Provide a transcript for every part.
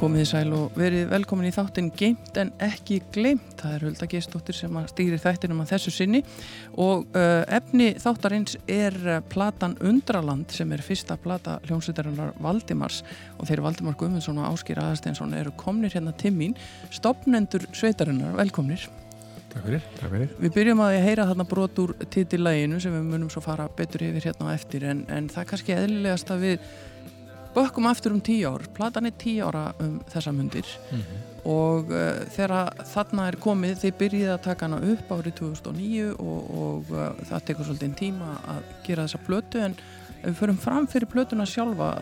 komið í sæl og verið velkomin í þáttin Geimt en ekki gleimt. Það er Hulda Geistóttir sem stýrir þættinum að þessu sinni og uh, efni þáttarins er uh, platan Undraland sem er fyrsta plata hljómsveitarinnar Valdimars og þeir Valdimar Guðmundsson og Áskir Aðarsteinsson eru komnir hérna til mín, stopnendur sveitarinnar, velkomnir. Takk fyrir, takk fyrir. Við byrjum að heyra þarna brot úr titillæginu sem við munum svo fara betur yfir hérna á eftir en, en það er kannski eðlilegast að við bökkum aftur um tíu ár, platan er tíu ára um þessa mundir. Mm -hmm. og uh, þegar þarna er komið þeir byrjið að taka hana upp árið 2009 og, og uh, það tekur svolítið tíma að gera þessa plötu. En ef við förum fram fyrir plötuna sjálfa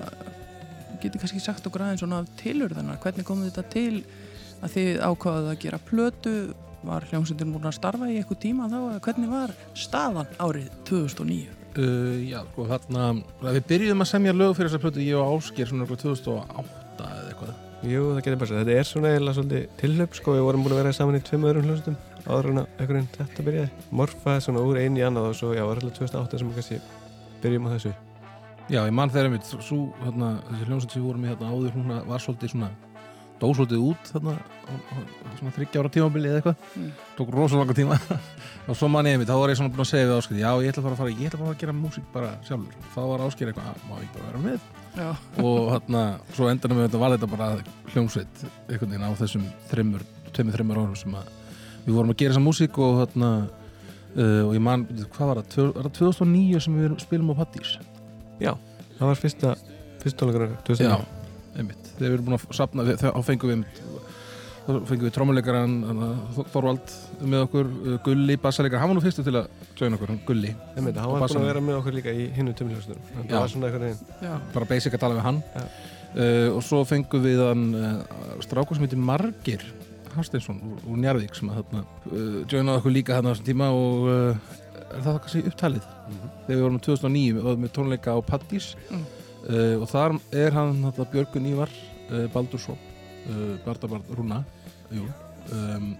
getur kannski sagt okkur aðeins svona tilurðanar, hvernig komið þetta til að þið ákvaðið að gera plötu? Var hljómsveitin búin að starfa í eitthvað tíma þá, hvernig var staðan árið 2009? Uh, já, sko þarna við byrjuðum að semja lög fyrir þessa plötu ég og Ásker svona 2008 eða eitthvað. Jú, það getur bara þetta er svona eiginlega svolítið tilhlaup sko, við vorum búin að vera saman í tveim öðrum hljómsveitum áður en að einhvern veginn þetta byrjaði. Morfaði svona úr einu í annað og svo já, var alltaf 2008 sem við kannski byrjum á þessu. Já, ég mann þegar mitt svo, þarna, þessi hljómsveit sem við vorum í hérna áður hún var svolítið svona dósvöldið út þarna svona þryggjára tímabili eða eitthvað. Mm. tók rosalega tíma. Og svo mann ég mitt, þá var ég svona búin að segja við Áskil já ég ætla að fara að fara, ég ætla bara að gera músík bara sjálfur. Þá var Áskil eitthvað, má ég bara vera með? Já. og þarna, svo endanum við þetta var þetta bara hljómsveit einhvern veginn á þessum þreymur, tveimur, þreymur árum sem að við vorum að gera þessa músík og þarna uh, og ég mann, hvað var það, var það 2009 sem við spilum á Pattís Já, það var fyrsta fyrsta einmitt, þegar við erum búin að sapna þá fengum við þá fengum við trómuleikaran Þorvald með okkur, Gulli, bassaleikar hann var nú fyrstu til að joina okkur, Gulli. Einmitt, hann var búin að vera með okkur líka í hinnu tömljóðstunum það var svona eitthvað einn bara basic að tala við hann. Uh, og svo fengum við hann uh, strákur sem heitir Margir Hafsteinsson úr, úr Njarvík sem að þarna uh, joinaði okkur líka hann á þessum tíma og það var kannski upptalið? Mm -hmm. þegar við vorum 2009 með tónleika á Paddís mm. Uh, og þar er hann Björgun Ívar uh, Baldursson uh, Bardabard Rúna um,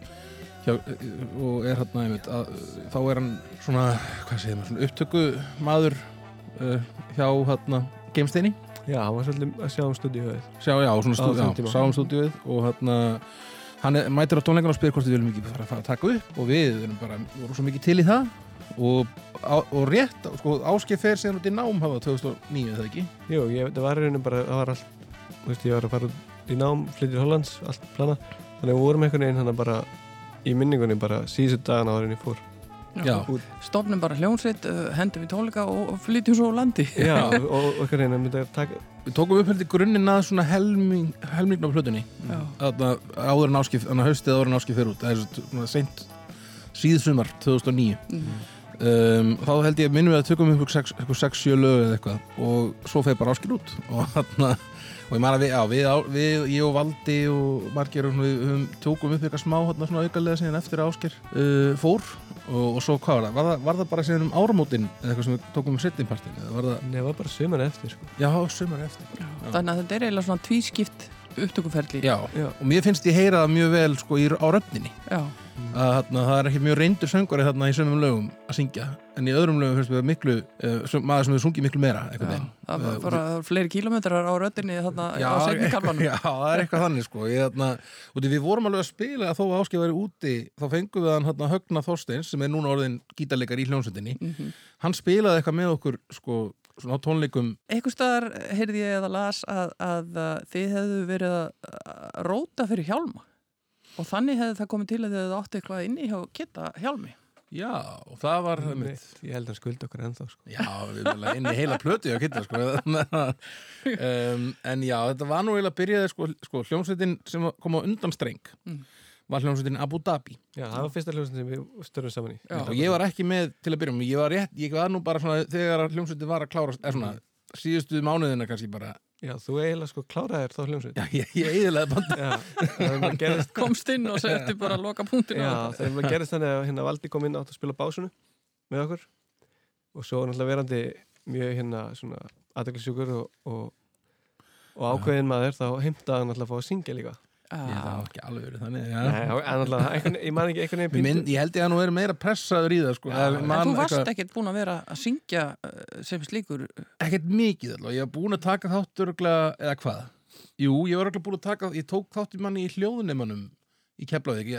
hjá, og er hann að, þá er hann svona, svona upptöku maður hjá hann Geimsteini. Já, hann var svolítið að sjá um stúdíuðið Sjá, já, svona stúdíuðið, um stúdíuðið og hann hann er, mætir á tónleikan og spyr hvort við viljum ekki fara að taka upp og við erum bara, vorum svo mikið til í það og, og rétt, sko, áskif fer sér út í nám hafa 2009, eða ekki? Jú, ég, það var reynum bara, það var allt veist, ég var að fara út í nám, flyttir Hollands allt plana, þannig að við vorum einhvern veginn hann bara í minningunni bara síðustu dagana en ég fór. Stofnum bara hljónsveit, uh, hendum við tónleika og flytjum svo á landi. Já, og veginn að mynda að taka Við tókum upp heldur grunninn að svona helming helmingn á plötunni. Áður en áskif, þannig að haustið áður en áskif fyrir út. Það er svona seint síðsumar 2009 mm. Um, þá held ég að minnum við að tökum upp eitthvað 6-7 lög eða eitthvað og svo feir bara áskil út og hann og ég man að við, já, við, við, ég og Valdi og margir við, við tókum upp eitthvað smá hérna svona aukarlega síðan eftir að áskil uh, fór og, og svo hvað var það? Var það, var það bara síðan um áramótin eða eitthvað sem við tókum um setjumpartin? Nei, það var bara sömur eftir sko. Já, sömur eftir já. Já. Þannig að þetta er eiginlega svona tvískipt upptökuferli Já, já. og mér finnst ég heyra það mjög vel sko, í, á röfninni Já að þarna, það er ekki mjög reyndur söngari þarna í sömum lögum að syngja. En í öðrum lögum finnst við miklu uh, maður sem hefur sungið miklu meira já, það var bara uh, fleiri kílometrar á röttinni þarna já, á segnikalman já, það er eitthvað þannig sko. Ég, þarna, við vorum alveg að spila að þó áskil væri úti þá fengum við hann þarna, Högna Þorsteins sem er núna orðin gítarleikar í hljómsveitinni. Mm -hmm. hann spilaði eitthvað með okkur sko svona á tónleikum. Eitthvað staðar heyrði ég eða las að, að, að þið hefðu verið að róta fyrir hjálma Og þannig hefði það komið til að þið átti eitthvað inni hjá Kitta Hjálmi. Já, og það var... Mm, ég held að skuld okkar ennþá, sko. Já, við vilja inni heila plöti á Kitta, sko. um, en já, þetta var nú eiginlega að byrjaði, sko, sko hljómsveitin sem kom á undan streng mm. var hljómsveitin Abu Dhabi. Já, það var fyrsta hljómsveitin sem við störum saman í. Já, og ég var ekki með til að byrja um. Ég var rétt, ég var nú bara svona, þegar hljómsveitin var að klára, er svona, síðustu mánuðina kannski bara Já, þú eiginlega sko kláraðir þá hljómsveit. Já, ég, ég eiginlega bandi gerist... Komst inn og setti bara að loka punktinu. Já, þegar maður gerist þannig að hérna Valdi kom inn átt að spila básunu með okkur. Og svo náttúrulega verandi mjög hérna svona aðdæklusjúkur og, og, og ákveðin maður þá heimtaði hann alltaf að fá að syngja líka það var ekki alveg verið þannig ja. Nei, en alltaf, ég man ekki einhvern veginn Ég held ég að nú er meira pressaður í það sko. ja, En þú varst ekkert búin að vera að syngja uh, sem slíkur Ekkert mikið alltaf, ég hef búin að taka þáttur eða hvað Jú, ég var búin að taka, ég tók þátt í manni í hljóðunemanum í Keflavík,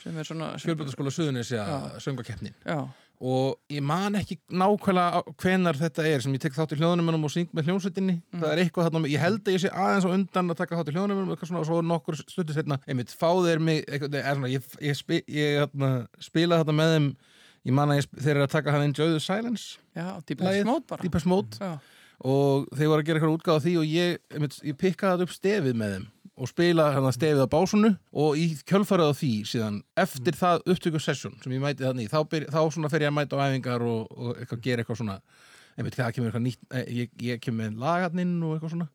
sem er svona fjölbjörnskóla Suðunisja Já. söngakeppnin Já, og ég man ekki nákvæmlega hvenar þetta er sem ég tek þátt í hljóðunemanum og syng með hljómsveitinni. Mm. það er eitthvað þarna, ég held að ég sé aðeins á undan að taka þátt í svona og svo nokkur stuttir setna, einmitt, fá þeir mig eitthvað, er svona, ég, ég, spi, ég hérna, spila þetta með þeim ég man að ég, þeir eru að taka hann Enjoy the Silence já, Deepest Mode Já, og þeir voru að gera eitthvað útgáð á því og ég, einmitt, ég pikkaði upp stefið með þeim og spila hérna stefið á básunu og í kjölfarið á því síðan eftir það upptöku session sem ég mæti þannig þá, byr, þá svona fer ég að mæta á æfingar og, og eitthvað, gera eitthvað svona einmitt, það kemur eitthvað nýtt eh, ég, ég kemur með lagarninn og eitthvað svona.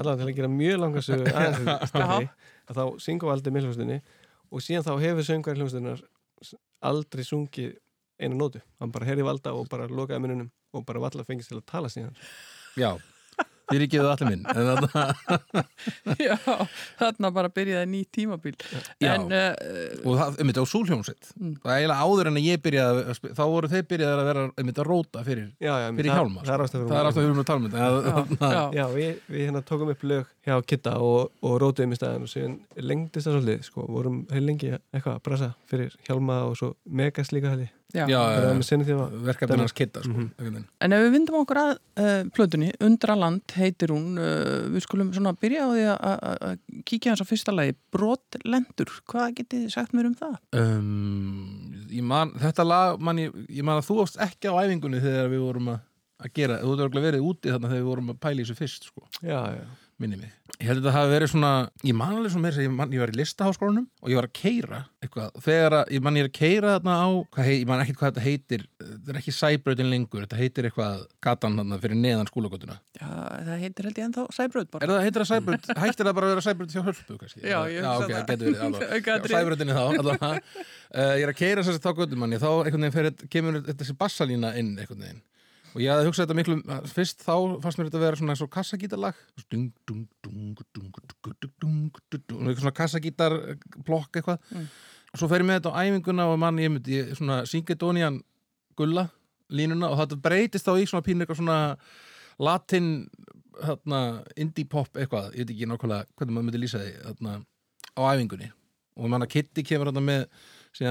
Allan til að gera mjög langa sögu aðeins að þá syngu aldrei með hljómsveitinni og síðan þá hefur söngar hljómsveitinnar aldrei sungið eina nótu. Hann bara herri valda og bara lokaði mununum og bara valla fengist til að tala síðan. Já, þér ekki allir minn en þarna, já þarna bara byrjaði ný tímabil. Já. En uh, og það, einmitt á súlhjómsveit Mm. það er eiginlega áður en að ég byrjaði að þá voru þeir byrjaði að vera einmitt að róta fyrir, já, já, fyrir það- hjálma það er það er alltaf við erum að tala um þetta. Já, við hérna tókum upp lög hjá Kitta og, og rótuðum í staðin og síðan lengdist það svolítið, sko, vorum heil lengi eitthvað að brasa fyrir Hjálma og svo Megas líka hæli, já. já, er að verkefnin hans kitta sko, einhvern veginn. En ef við vindum okkur að uh, plötunni, Undraland heitir hún, uh, við skulum svona byrja á því að- að að kíkja hans á fyrsta lagi, Brotlendur, hvað getið þið sagt mér um það? Um, ég man, þetta lag man ég, ég man að þú varst ekki á æfingunni þegar við vorum að, að gera, þú hefur örugglega verið úti þarna þegar við vorum að pæla í þessu fyrst sko, Já, já, minni mig ég held að þetta hafi verið svona, ég man alveg svona meira sem ég, man, ég var í listaháskólanum og ég var að keira eitthvað, þegar að, ég man ég er að keira þarna á, hvað hei, ég man ekkert hvað þetta heitir þetta er ekki sæbrautin lengur, þetta heitir eitthvað gatan þarna fyrir neðan skólagotuna Já, það heitir held ég ennþá Sæbraut bara. er það, heitir það sæbraut, hættir það bara að vera sæbraut hjá hölpu kannski? Já, ég já hugsa ok, það. það getur og ég hafði hugsað þetta miklu fyrst þá fannst mér þetta að vera svona eins og kassagítarlag. Svona kassagítarblokk eitthvað. Mm. og svo fer ég með þetta á æfinguna og mann ég myndi svona Singedónian gulla línuna. Og þetta breytist þá í svona pínu eitthvað svona latin þarna, indie pop eitthvað. Ég veit ekki nákvæmlega hvernig maður myndi lýsa því þarna, á æfingunni. Og manna Kitty kemur þarna með,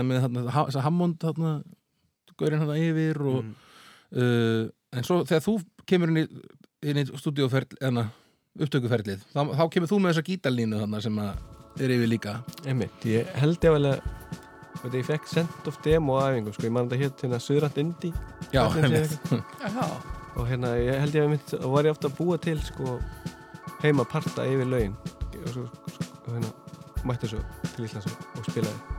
með hérna, Hammond hérna, gaurinn hann yfir og mm uh, en svo þegar þú kemur inn í, inn í hérna, upptökuferlið, þá, þá kemur þú með þessa gítarlínu þarna sem er yfir líka. Einmitt, ég held ég vel að veit, ég fekk sent of demo æfingu sko, ég man þetta hétt hérna Suðrand Indi Já, og hérna ég held ég að mitt og var ég ofta að búa til sko heima parta yfir lögin og svo og hérna mætti svo til Íslands og, og spilaði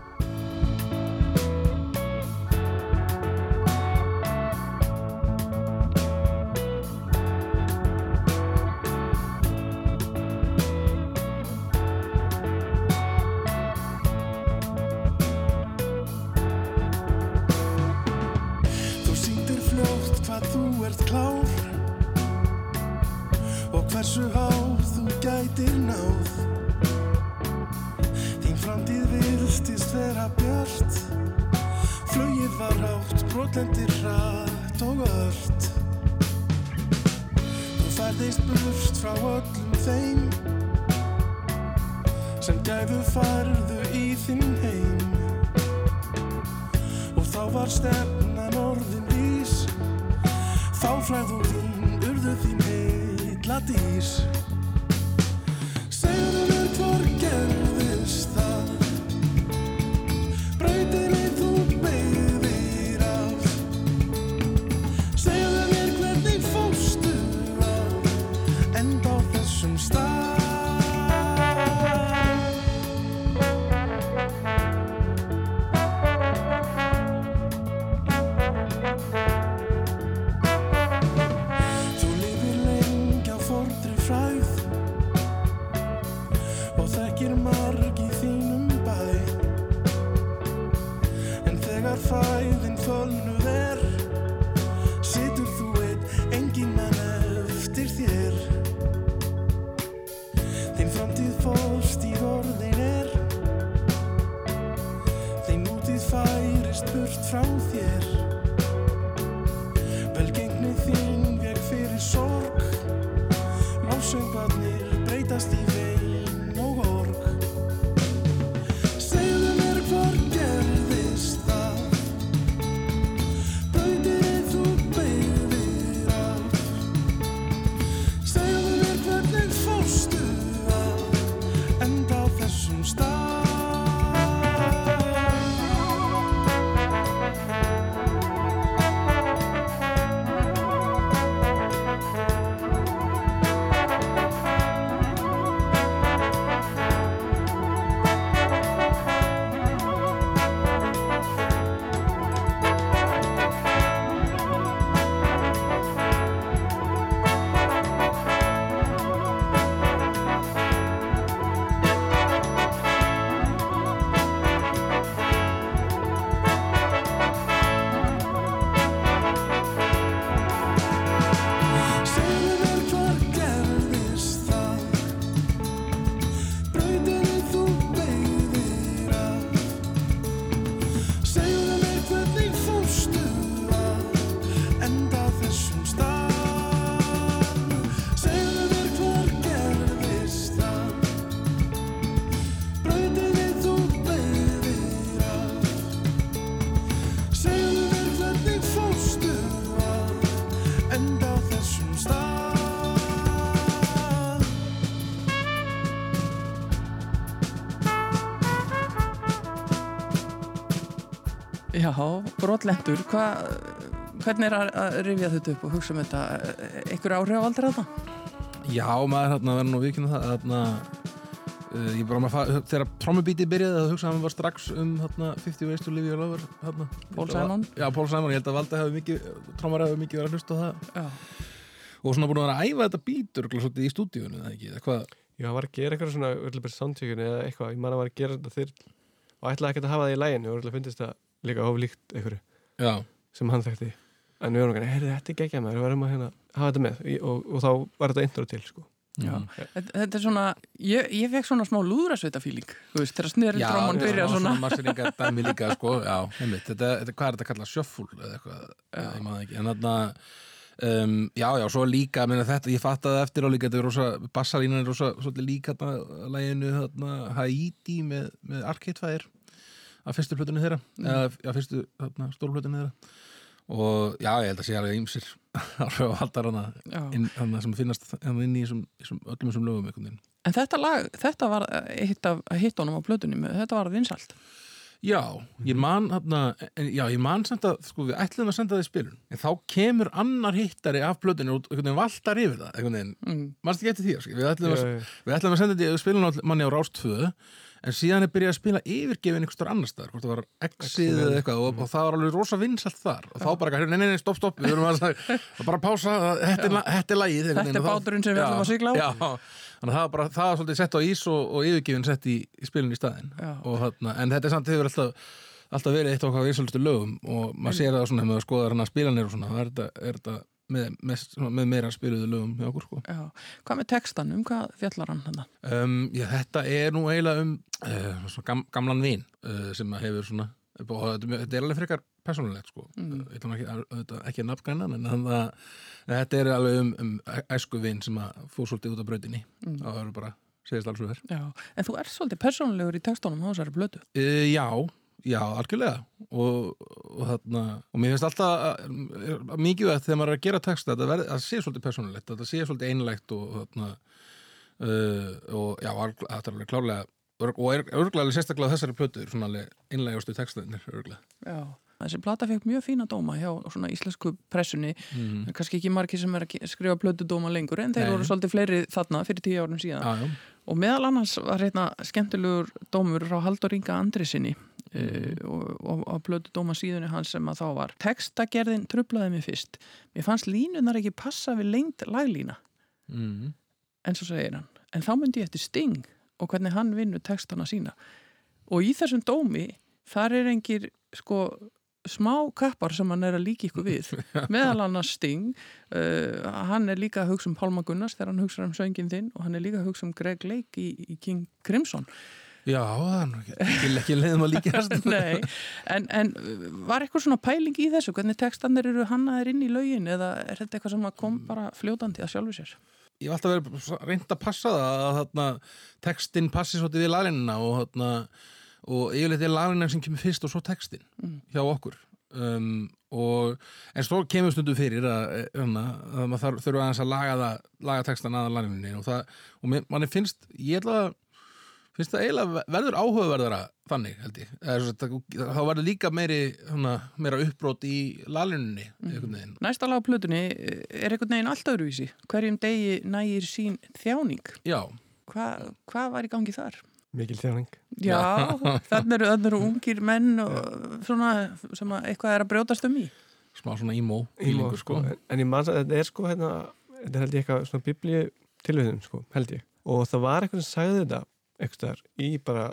brotlendur, hvað, hvernig er að, að rifja þetta upp og hugsa um þetta? Ekkur áhrif á aldrei þetta? Já, maður hérna verður nú vikinu það hérna, uh, ég bara maður þegar trommubítið byrjaði að hugsa að hann var strax um hérna 50 Ways to Live Your Lover hérna. Paul Simon? Já, Paul Simon, ég held að Valdi hafi mikið trommar hafi mikið verið að hlusta á það Já. og svona búin að vera að æfa þetta bítur svolítið í stúdíunum, eða ekki, eða hvað Já, hann var að gera eitthvað svona öllubur soundcheckinu eða eitthvað, ég man að var að gera þetta þyrl og ætlaði ekkert að hafa það í læginu og öllubur finnst það líka oflíkt einhverju Já, sem hann þekkti en við vorum ekki, heyrðu þetta er geggjað maður við verðum að hérna, hafa þetta með og, og þá var þetta intro til sko. Já. Þetta, þetta er svona, ég, ég fekk svona smá lúðrasveita fíling, þú veist, þegar snöri Já, tróman byrja svona, svona. líka sko, já, einmitt, þetta, þetta, hvað er þetta að kalla shuffle eða eitthvað, Já. ég maður ekki en þarna, um, já, já, svo líka minna, þetta, ég fattaði eftir á líka þetta er rosa, bassalínan er rosa, svolítið líka þarna, læginu, þarna, Haiti með, með Arcade Fire af fyrstu plötunni þeirra, eða af fyrstu, stórplötunni þeirra. Og já, ég held að sé alveg áhrif á haldar hana, hana sem finnast hana inn í þessum, öllum þessum lögum En þetta lag, þetta var eitt af hittunum á plötunni, með- þetta var vinsalt. Já, ég man en, já, ég man senda, sko, við ætlum að senda það í spilun en þá kemur annar hittari af plötunni og einhvern veginn valtar yfir það einhvern veginn, Mm. mannst ekki eftir því sko, við ætlum, að, við ætlum að senda þetta í spilun á manni á Rást 2 en síðan er byrjað að spila yfirgefin einhver stór annar staðar, hvort það var Exið eða eitthvað og, og það var alveg rosa vinsalt þar. Og þá bara, nei, nei, nei, stopp, stopp, við erum að, bara pása, þetta er, la- þetta er þá- báturinn sem við ætlum að sigla á. Já, þannig að það var bara, það var svolítið sett á ís og, og yfirgefin sett í, í spilun í staðinn. Já. og þarna, en þetta er samt hefur alltaf alltaf verið eitt okkar vísalustu lögum og maður sér það svona þegar maður skoðar hann að spilanir og er þetta, er þetta með, með, með meira spiluðu lögum hjá okkur sko. Já. Hvað með textan, um hvað fjallar hann hann? um, já, þetta er nú eiginlega um uh, gam, gamlan vin uh, sem hefur svona og þetta, er þetta er alveg frekar persónulegt sko. Mm. ekki, ekki að nafngræna en þannig að þetta er alveg um, um æsku vin sem að fór svolítið út af brautinni Mm. og það eru bara segist alls við Já. En þú ert svolítið persónulegur í textunum á þessari plötu. Uh, já, já, algjörlega og, og þarna og mér finnst alltaf mikið að þegar maður er að gera texta að það sé svolítið persónulegt að það sé svolítið einlægt og þarna uh, og já, þetta er alveg klárlega örg- og er örglega sérstaklega þessari plötu svona alveg einlægustu textaðinir örglega Já. Þessi plata fekk mjög fína dóma hjá svona íslensku pressunni. mm. Er kannski ekki margir sem er að skrifa plötu dóma lengur en þeir Nei. voru svolítið fleiri þarna fyrir tíu árum síðan. Já, já, Og meðal annars var hérna skemmtilegur dómur frá Haldur Inga Andrisinni og, og, og plötu dóma síðunni hans sem að þá var textagerðin trublaði mig fyrst. Mér fannst línunar ekki passa við lengt laglína mm. en svo segir hann. En þá myndi ég eftir Sting og hvernig hann vinnur textana sína. Og í þessum dómi þar er engir sko smá kappar sem hann er að líka ykkur við meðal annars Sting uh, hann er líka að hugsa um Pálma Gunnars þegar hann hugsa um söngin þinn og hann er líka að hugsa um Greg Lake í, í King Crimson já það er ekki, leiðum að líkast Nei, en, en var eitthvað svona pæling í þessu? Hvernig textanir eru hannaðir inn í lögin eða er þetta eitthvað sem að kom bara fljótandi að sjálfu sér? ég hef alltaf verið reynd að passa það að þarna, textin passi svolítið við lalinina og, þarna, og yfirleitt er lalina sem kemur fyrst og svo textin hjá okkur. Um, og, en svo kemur stundum fyrir að, hana, að maður þarf, þurfa aðeins að laga, það, laga textan að lalinni og, og mér- manni finnst ég ætla að finnst það eiginlega verður áhugaverðara þannig held ég þá verður líka meiri hana, meira uppbrót í lalinunni einhvern veginn Næsta lag á plötunni er einhvern veginn allt öðruvísi. Hverjum degi nægir sín þjáning. já, Hva, hvað var í gangi þar? mikil þjáning Já, þannig eru, ungir menn og svona sem að eitthvað er að brjótast um í. smá svona Ímó, feelingur, sko. en, en ég man að þetta er sko hérna, þetta er held ég eitthvað svona biblíu tilvíðun sko, held ég og það var eitthvað sem sagði þetta eitthvað í bara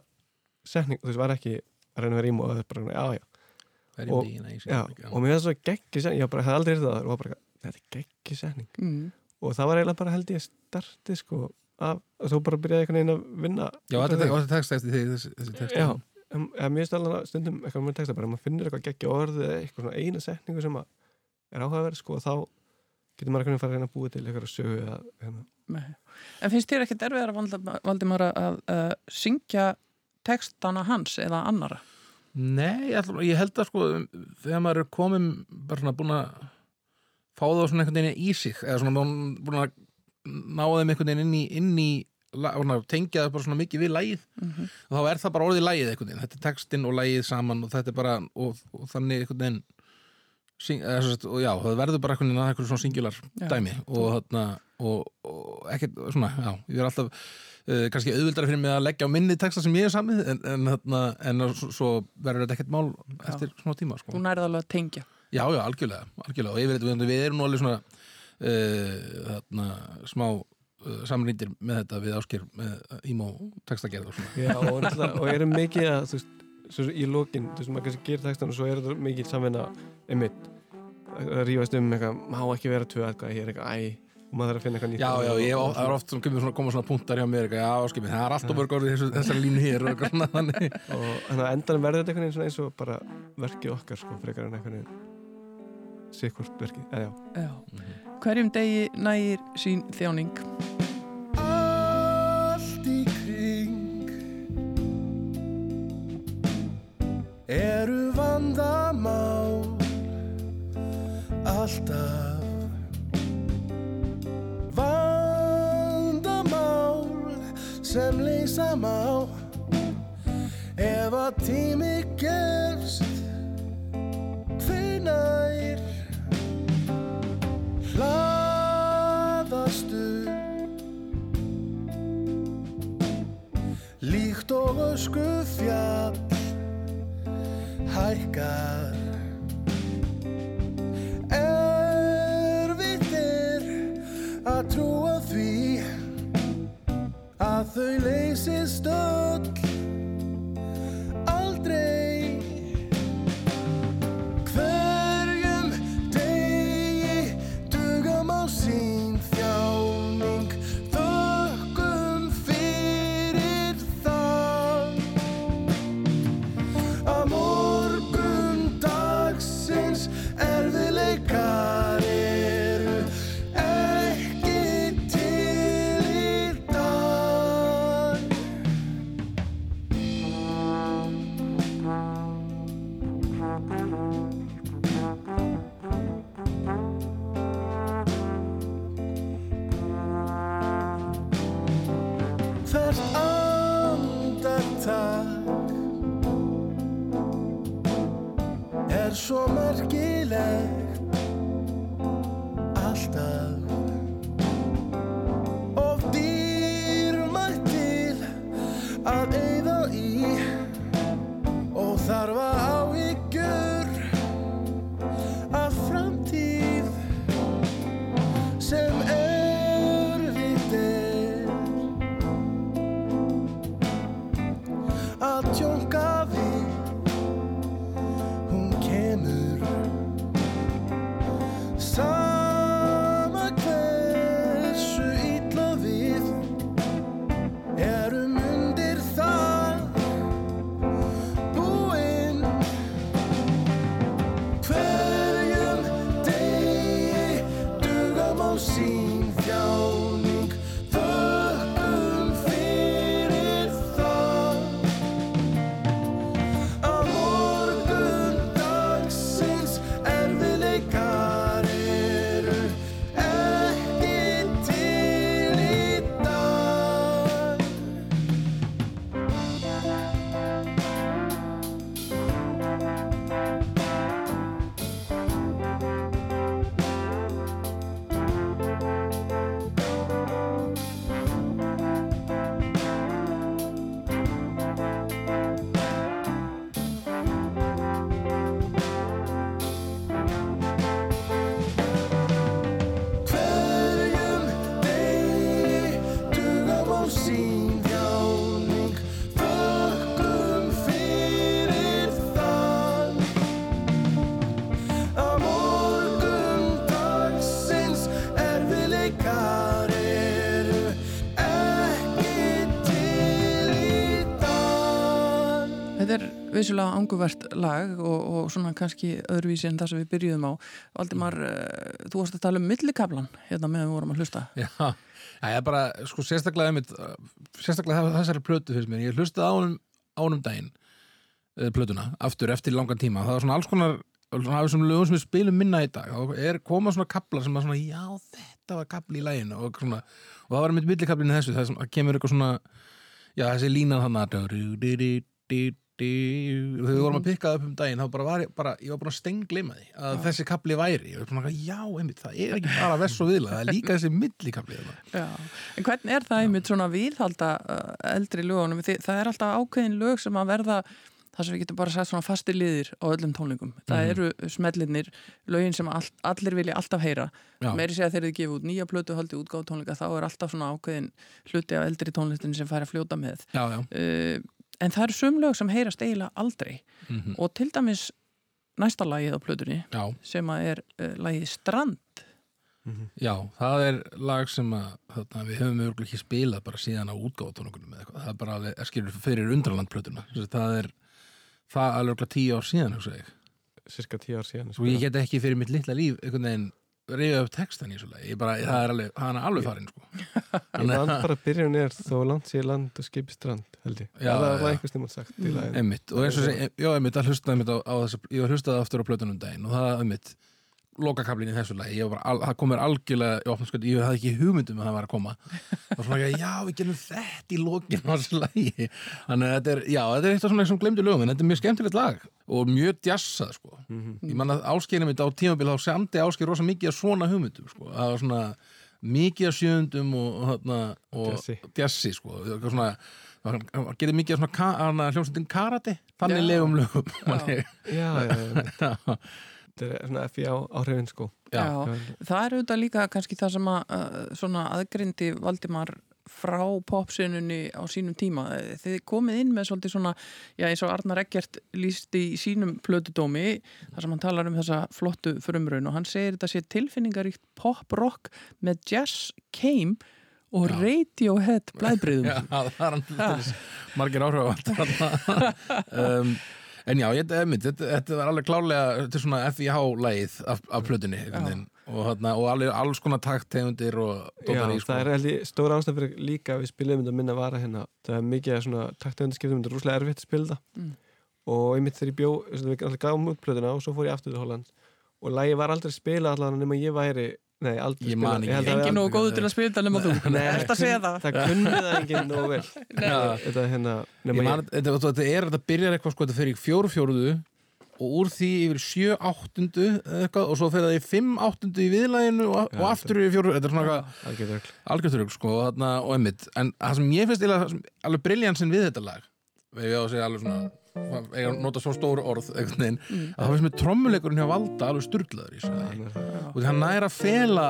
setning, þú veist, var ekki að reyna að vera ímó og það er bara, já, já, og- í já og mér finnst það svo geggi setning, ég bara, hafði aldrei þetta og var bara, þetta er geggi setning. Mm. og það var eiginlega bara held ég starti sko, af, og svo bara byrjaði einhvern veginn að vinna já, þetta er- þetta er text eftir þig þessi, þessi text Já, en, en mér finnst alveg stundum eitthvað með texta bara, ef maður finnir eitthvað geggi orð eða eitthvað svona eina setningu sem að er áhugaverð sko, og þá getur maður einhvern veginn fara að reyna að búa til eitthvað sögu eða, hérna. Nei. En finnst þér ekkert erfiðar að Valdimar að, að, að syngja textana hans eða annara? Nei, ég, ætla, ég held að sko þegar maður er komin bara svona búin að fá það svona einhvern veginn í sig eða svona búin að ná þeim einhvern veginn inn í, inn í tengja það bara svona mikið við lægið Mm og þá er það bara orðið lægið einhvern veginn þetta er textinn og lægið saman og þetta er bara og, og þannig einhvern veginn sem sagt, og já, það verður bara að einhvern svona singular Já. dæmi og, þarna, og, og ekkert svona, já, ég er alltaf uh, kannski auðvildara fyrir mig að leggja á minni texta sem ég er samið en, en, þarna, en svo, svo verður þetta ekkert mál eftir svona tíma sko. Þú nærið alveg að tengja. Já, já, algjörlega, algjörlega og yfirleitt við, við erum nú alveg svona uh, þarna, smá uh, samrýndir með þetta við ásker með ímó textagerð og svona Já, og, og erum mikið að þú veist, svo í lokin, þú veist, maður kannski gerir textan og svo er þetta mikið samvinna einmitt að rífast um eitthvað, má ekki vera tvö eitthvað, hér eitthvað, æ og maður þarf að finna eitthvað nýtt Já, já, ég það er oft sem kemur svona, koma svona punktar hjá mér eitthvað, já, skipið, það er alltaf mörg orðið þessu, þessari línu hér og eitthvað svona þannig og þannig að endanum verður þetta einhvern veginn svona eins og bara verkið okkar, sko, frekar en einhvern veginn sikkvort verkið, eða já Já. Hverjum degi nægir sín þjáning. Alltaf. Vandamál sem leysa má. Ef að tími gefst hvenær hlaðastu líkt og ösku fjall hækkar að þau leysist öll merkilegt vissulega anguvert lag og, og svona kannski öðruvísi en það sem við byrjuðum á. Valdimar, uh, þú varst að tala um millikablan hérna meðan við vorum að hlusta. Já, já ég bara, sko, sérstaklega einmitt, uh, sérstaklega þessari plötu fyrst mér, ég hlustaði á honum, á honum daginn uh, plötuna, aftur eftir langan tíma. Það var svona alls konar, svona af þessum lögum sem við spilum minna í dag, þá er koma svona kaplar sem að svona, já, þetta var kapli í læginu og svona, og það var einmitt millikablinu þessu, það svona já, þessi línan hann að þegar við vorum að pikka upp um daginn þá bara var ég, bara, ég var búin að stenglima því að þessi kapli væri, ég var svona, já, einmitt það er ekki bara vess og viðla, það er líka þessi millikapli. Já, en hvernig er það einmitt svona viðhalda uh, eldri lögunum? Það er alltaf ákveðin lög sem að verða það sem við getum bara sagt svona fastir liðir á öllum tónlingum. Það Mhm. eru smellinir, lögin sem all, allir vilja alltaf heyra. Já. Meiri segja þegar þið gefa út nýja plötu og haldið útgáð tónleika, þá er alltaf svona ákveðin hluti af eldri tónlistin sem fær að fljóta með. já, já, Uh, en það eru sum lög sem heyrast eiginlega aldrei. Mm og til dæmis næsta lagið á plötunni já, sem að er uh, lagið Strand. já, það er lag sem að þarna, við höfum örgulega ekki spilað bara síðan á útgáðutónungunum eða eitthvað, það er bara alveg, skilur fyrir undralandplötuna, það er það er örgulega tíu ár síðan, Cirka tíu ár síðan og ég get ekki fyrir mitt litla líf einhvern veginn reyða upp textan í þessu lagi, ég bara, það er alveg, hann er alveg farinn sko. Ég man bara byrjun er þó land sé land og skipi strand held ég. Já, Það var einhvers tímann sagt laginu? Einmitt, og eins og segi, já, einmitt, að hlusta einmitt á, á þess, ég var hlustaði aftur á plötunum daginn og það, einmitt, lokakablinni í þessu lagi, ég var al, það kom mér algjörlega sko, ég hafði ekki hugmyndum að það var að koma. Og svona, ekki, já, við gerum þetta í lokin á þessu lagi, þannig að þetta er já, þetta er eitthvað svona sem glemdi lögum, en þetta er mjög skemmtilegt lag og mjög djassað, sko. Ég man að áskeirin mitt á tímabil þá samdi áskeir rosa mikið af svona hugmyndum, sko. Það var svona mikið af sjöundum og, og, Djassi. sko, eitthvað svona hann hann gerði mikið af svona ka, hana, hljómsveitin karate, þannig Já. legum lögum. Já, já, já, já, þetta er svona FIA áhrifin sko já, Það er auðvitað líka kannski það sem að uh, svona aðgrindi Valdimar frá popsinunni á sínum tíma. Þið komið inn með svolítið svona, já eins og Arnar Eggert líst í sínum plötudómi þar sem hann talar um þessa flottu frumraun og hann segir þetta sé tilfinningaríkt pop-rock með jazz came og Já. Radiohead blæðbriðum. já, það er hann margir áhrif um, en já, ég, einmitt, þetta, þetta var alveg klárlega þetta er svona FIH-lægið af, af plötunni og, þarna, og alveg alls konar takttegundir og dótar í sko. það er stóra ástæð fyrir líka við spilum þetta minna vara hérna. Það er mikið svona taktöfundarskiptum þetta er rúslega erfitt að spila það Mm. og einmitt þegar ég bjó, við gáum út plötuna og svo fór ég aftur til Holland og lagi var aldrei spila allan nema ég væri nei, aldrei Ég man spila ekki. að Engin nógu góður til að spila þetta nema þú. Nei, Ertu að segja það? það kunni það enginn nógu vel þetta er hérna Ég nema man, þetta, þetta er, þetta byrjar eitthvað sko, þetta fer í fjóru fjóruðu og úr því yfir sjö áttundu eitthvað, og svo fer það í fimm áttundu í viðlæginu og, og aftur yfir fjóru þetta er svona eitthvað ég algjörðu öll algjörþurug sko, og, og einmitt en það sem ég finnst alveg briljansin við þetta lag við á að segja alveg svona eiga að nota svo stóru orð veginn, að það finnst mér trommuleikurinn hjá Valda alveg sturglaður í þessu og hann næra að fela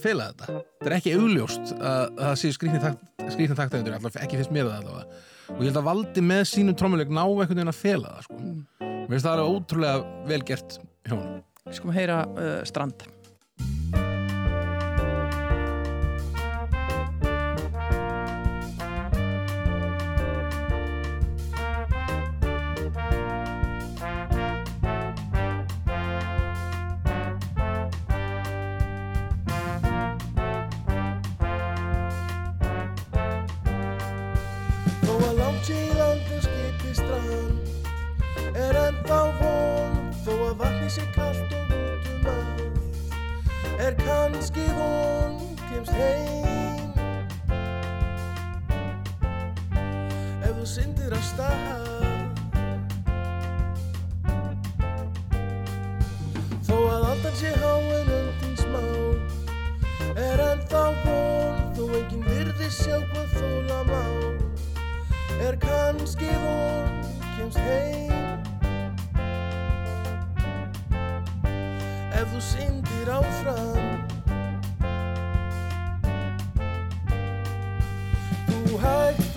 fela þetta, þetta er ekki augljóst að, að það sé skrýtni taktaðundur alltaf ekki finnst mér það allavega. Og ég held að Valdi með sínum trommuleik ná einhvern veginn að fela það sko. mér finnst það alveg ótrúlega vel gert hjá honum. Við skulum heyra uh, Strand. Kemst heim. Ef þú syndir af stað. Þó að aldan sé há en öndin smá Er ennþá von Þó enginn virði sjá hvað þóla má. Er kannski von Kemst heim. Ef þú syndir áfram Þú hægt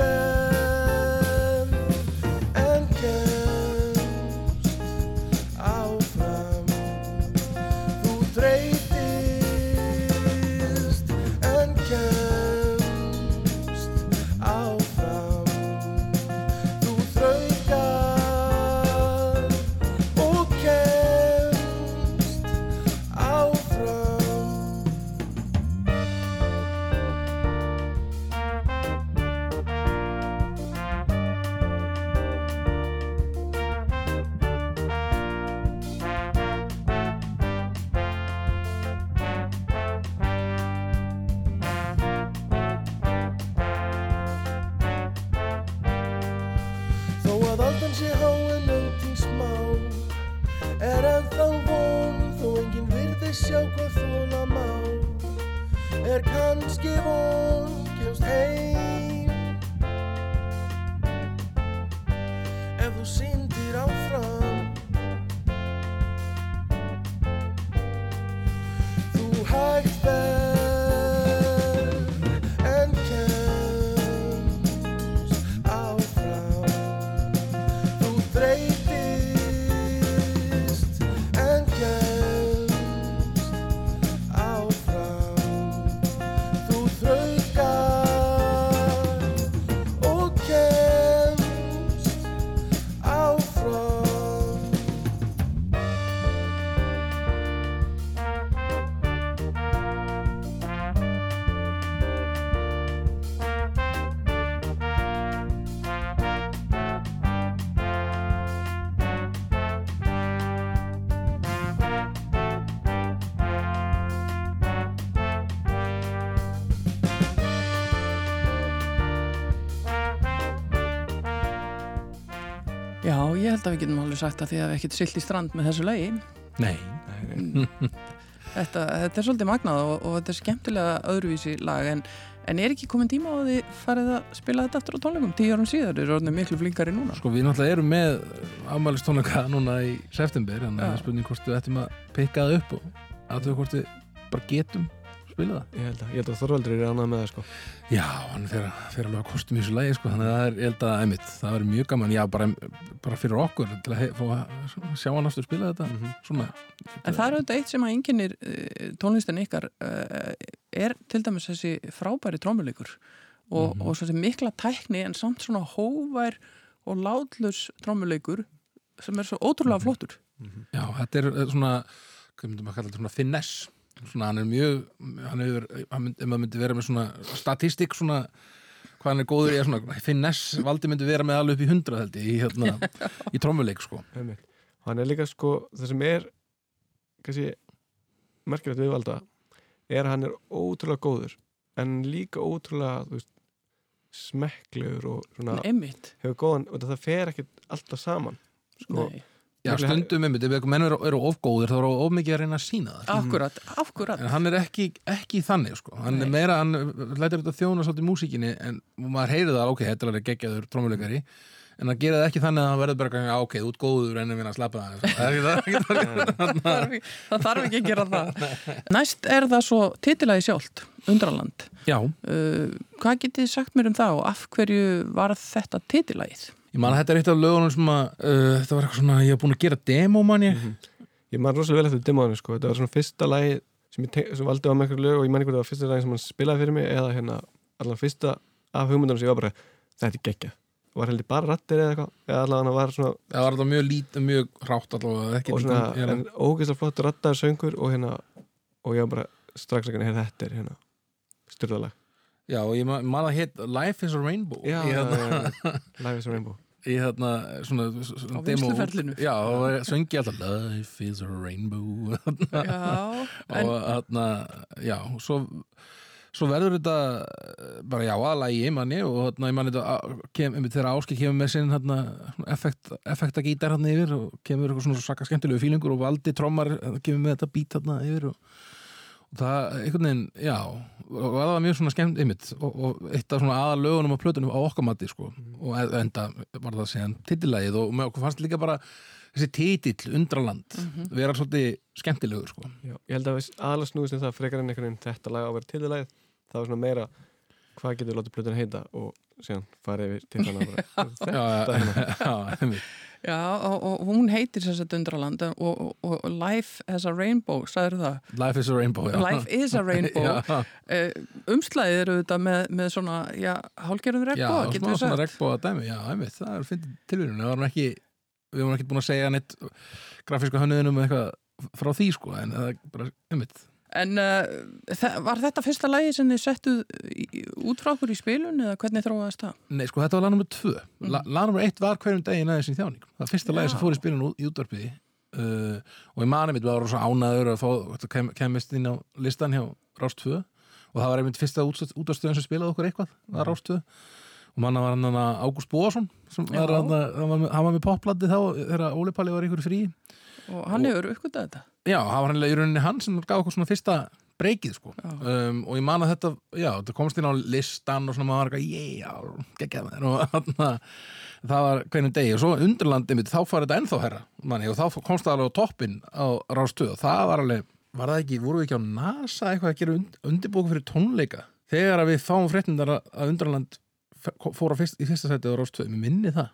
ég held að við getum alveg sagt að því að við ekkert silt í strand með þessu lagi. Nei, þetta, þetta er svolítið magnað og, og þetta er skemmtilega öðruvísi lag en, en er ekki komin tíma á að þið farið að spila þetta aftur á tónleikum? Tíu árum síðar, þeir eru orðinir miklu flinkari núna. Sko við náttúrulega erum með afmælistónleika núna í september að Já. það er spurning hvort við ættum að pikka það upp og aðtöðu hvort við bara getum spila það? Ég held að, ég held að Þorvaldur er ánað með það sko. Já, hann fer, fer alveg að kostum í þessu lagi sko, þannig að það er, ég held að, einmitt, það verður mjög gaman já, bara, bara fyrir okkur til að fá að sjá hann aftur spila þetta Mhm. svona. En það er auðvitað eitt sem að enginnir uh, tónlistin ykkar uh, er til dæmis þessi frábæri trómuleikur og, Mhm. og svo mikla tækni en samt svona hóvær og látlus trómuleikur sem er svo ótrúlega flottur. Já, þetta er eh, svona, hvað myndum að kalla þetta, svona finesse svona hann er mjög, hann hefur hann myndi, myndi vera með svona statistik svona, hvað hann er góður í að svona finesse, valdi myndi vera með alveg upp í hundra held ég, í hérna, í trommuleik sko. Hann er líka sko, það sem er kannski merkilegt við valda er að hann er ótrúlega góður en líka ótrúlega þú veist, smekklegur og svona Einmitt. hefur góðan, og það fer ekkert alltaf saman sko, Nei. Já, stundum ef einhver menn eru, eru ofgóðir þá eru of mikið að reyna að sína það. Akkurat, akkurat. En hann er ekki, ekki þannig sko. hann Nei. er meira, hann lætur þetta þjóna svolítið músíkinni en maður heyri það, ok, þetta er geggjaður trommuleikari en það gera það ekki þannig að hann verður bara ganga, ok, þú ert góður en við að slappa það það er það, það það. Þarf, ekki, það að gera það. Næst er það svo titilagi sjálft Undraland. Já, uh, Hvað getið sagt mér um það og af hverju var þetta titilagið? Ég man að þetta er eitt af lögunum sem að uh, þetta var eitthvað svona, ég hef búin að gera demo man ég. Ég man rosalega vel eftir demoðinu sko, þetta var svona fyrsta lagi sem, ég sem valdi á með einhverju lög og ég man ekki hvort það var fyrsta lagi sem hann spilaði fyrir mig eða hérna allan fyrsta af hugmyndunum sem ég var bara þetta er geggjað, var heldur bara rattir eða eitthvað, eða hann var svona það var þetta mjög lít, mjög hrátt allavega og svona, ég, en ógeðslega flott rattaður söngur og hérna, og ég var bara strax ekki, hérna, þetta er hérna styrðalag Já, og ég man, að hétt Life is a Rainbow Já, hérna, já, já, Life is a Rainbow. Í hérna svona, svona Á vinnsluferlinu. Já, og söngi alltaf Life is a Rainbow. Já, og hérna, já, svo svo verður þetta eh, bara já að lægi manni og hérna ég manni þetta þegar Áskil kemur með sinn hérna effekt, effektagítar hérna yfir og kemur eitthvað svona sakka skemmtilegu fílingur og valdi trommar eh, kemur með þetta bít hérna yfir og, og það einhvern veginn, já og það var mjög svona skemmt einmitt og, og eitt af svona aðal lögunum á plötunum á okkar mati sko. Og e- enda var það síðan titillagið og með okkur fannst líka bara þessi titill undraland vera svolítið skemmtilegur sko. Já, ég held að við aðalega snúðist um það frekar en einhvern veginn þetta lag á að vera til lagið það var svona meira hvað getur látið plötun heita og síðan farið við til þannig bara? Þetta já, Já, og, og hún heitir sér þetta undraland og, og, og Life has a rainbow, sagður það? Life is a rainbow já. Life is a rainbow. Já, uh, Umslæðið eru þetta með, með svona, já, hálgerðum já, regnbóa, getur við svona sagt. regnbóða dæmi já, einmitt, það er fyndið tilvíðun við varum ekki, við varum ekki búin að segja neitt grafíska hönnuðinum eitthvað frá því sko, en það er bara einmitt En uh, var þetta fyrsta lagi sem þið settuð út frá okkur í spilun eða hvernig þróaðist það? Nei, sko, þetta var lag nummer tvö. Mm. Mhm. Lag nummer eitt var hverjum daginn aðeins í þjáning. Það fyrsta lagi sem fór í spilun út, í útvarpiði uh, og ég mani mitt var svo ánaður að fá, kem, kemist inn á listan hjá Rást 2 og það var einmitt fyrsta útvarpstöðun sem spilaði okkur eitthvað, það var Rást 2 og manna var hann Ágúst Bóasson hann, var með, með popplandi þá þegar Óli Palli var ykkur frí og hann hefur uppgötað þetta Já, það var hann í rauninni hann sem gaf okkur svona fyrsta breykið sko. Já. um, og ég man að þetta, já, þetta komst inn á listan og svona maður var eitthvað, yeah, geggjað mér og þarna, það var hvernig degi. Og svo undirlandið mitt, þá fær þetta ennþá herra manni, og þá komst það alveg á toppin á rástöð og það var alveg, var það ekki, voru við ekki á NASA eitthvað að gera und, undirbúku fyrir tónleika? Þegar að við fáum fréttindar að- að undirland fór á fyrst, í fyrsta sætið á rástöð, mér minni það.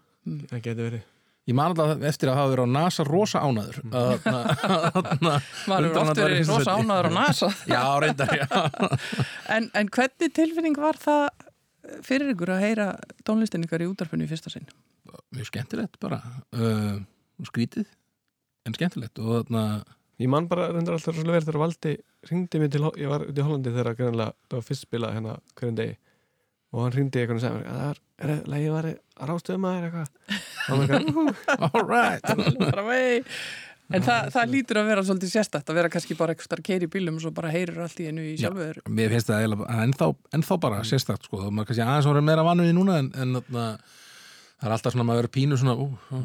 Það getur verið Ég man alltaf eftir að hafa verið á NASA rosa ánaður að, að, að, maður hefur oft verið rosa ánaður á NASA. Já, reyndar, já. En, en hvernig tilfinning var það fyrir ykkur að heyra tónlistin ykkar í útarpunni í fyrsta sinn? Mjög skemmtilegt bara. Uh, skrítið, en skemmtilegt. Og þarna, Ég man bara reyndar alltaf rosalega vel þegar Valdi ringdi mig til, ég var út í Hollandi þegar greinlega, það var fyrst spilað hérna hverjum degi. Og hann ringdi eitthvað og sagði mér, það er, er, er, ég var að rástöðum og hann var eitthvað, all right. En það, það lítur að vera svolítið sérstætt að vera kannski bara eitthvað keiri í bílum og svo bara heyrir allt í einu í Já. sjálfu þér. Mér finnst það ennþá, ennþá bara sérstakt sko, það maður kannski aðeins voru meira vannu í núna en, en þarna, það er alltaf svona að maður verið pínu svona, ú, ú,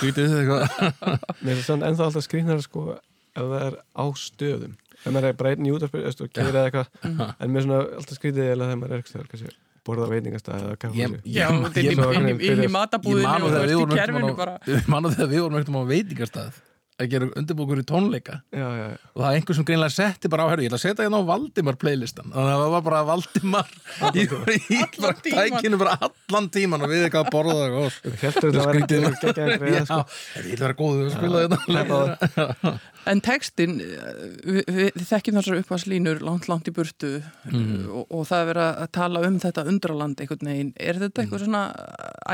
skrítið eitthvað. Mér finnst það ennþá alltaf skrýnara sko ef það er á stöðum. Ef maður er bara einn í útarspil og gerir eða eitthvað. En mér er svona alltaf skrýtið eða þegar maður er kannski borða veitingastað eða kaffehúsi ég- Já, ég- inn í- matabúðinu og þú ert í kerfinu bara. ég man nú þegar við vorum eitthvað á veitingastað að gera undirbúkur í tónleika já, já, já. og það er einhver sem greinlega setti bara á herru, ég ætla að setja hérna á Valdimar playlistan þannig að það var bara Valdimar í, í bara tímann. tækinu bara allan tíman og við eitthvað að borða það og Heldur þetta að vera ekki herru, ég að vera góður að spila þetta En textin, við, við, þekkjum þessar uppvarslínur langt, langt í burtu Mhm. og, og það er verið að tala um þetta undraland einhvern veginn. Er þetta eitthvað svona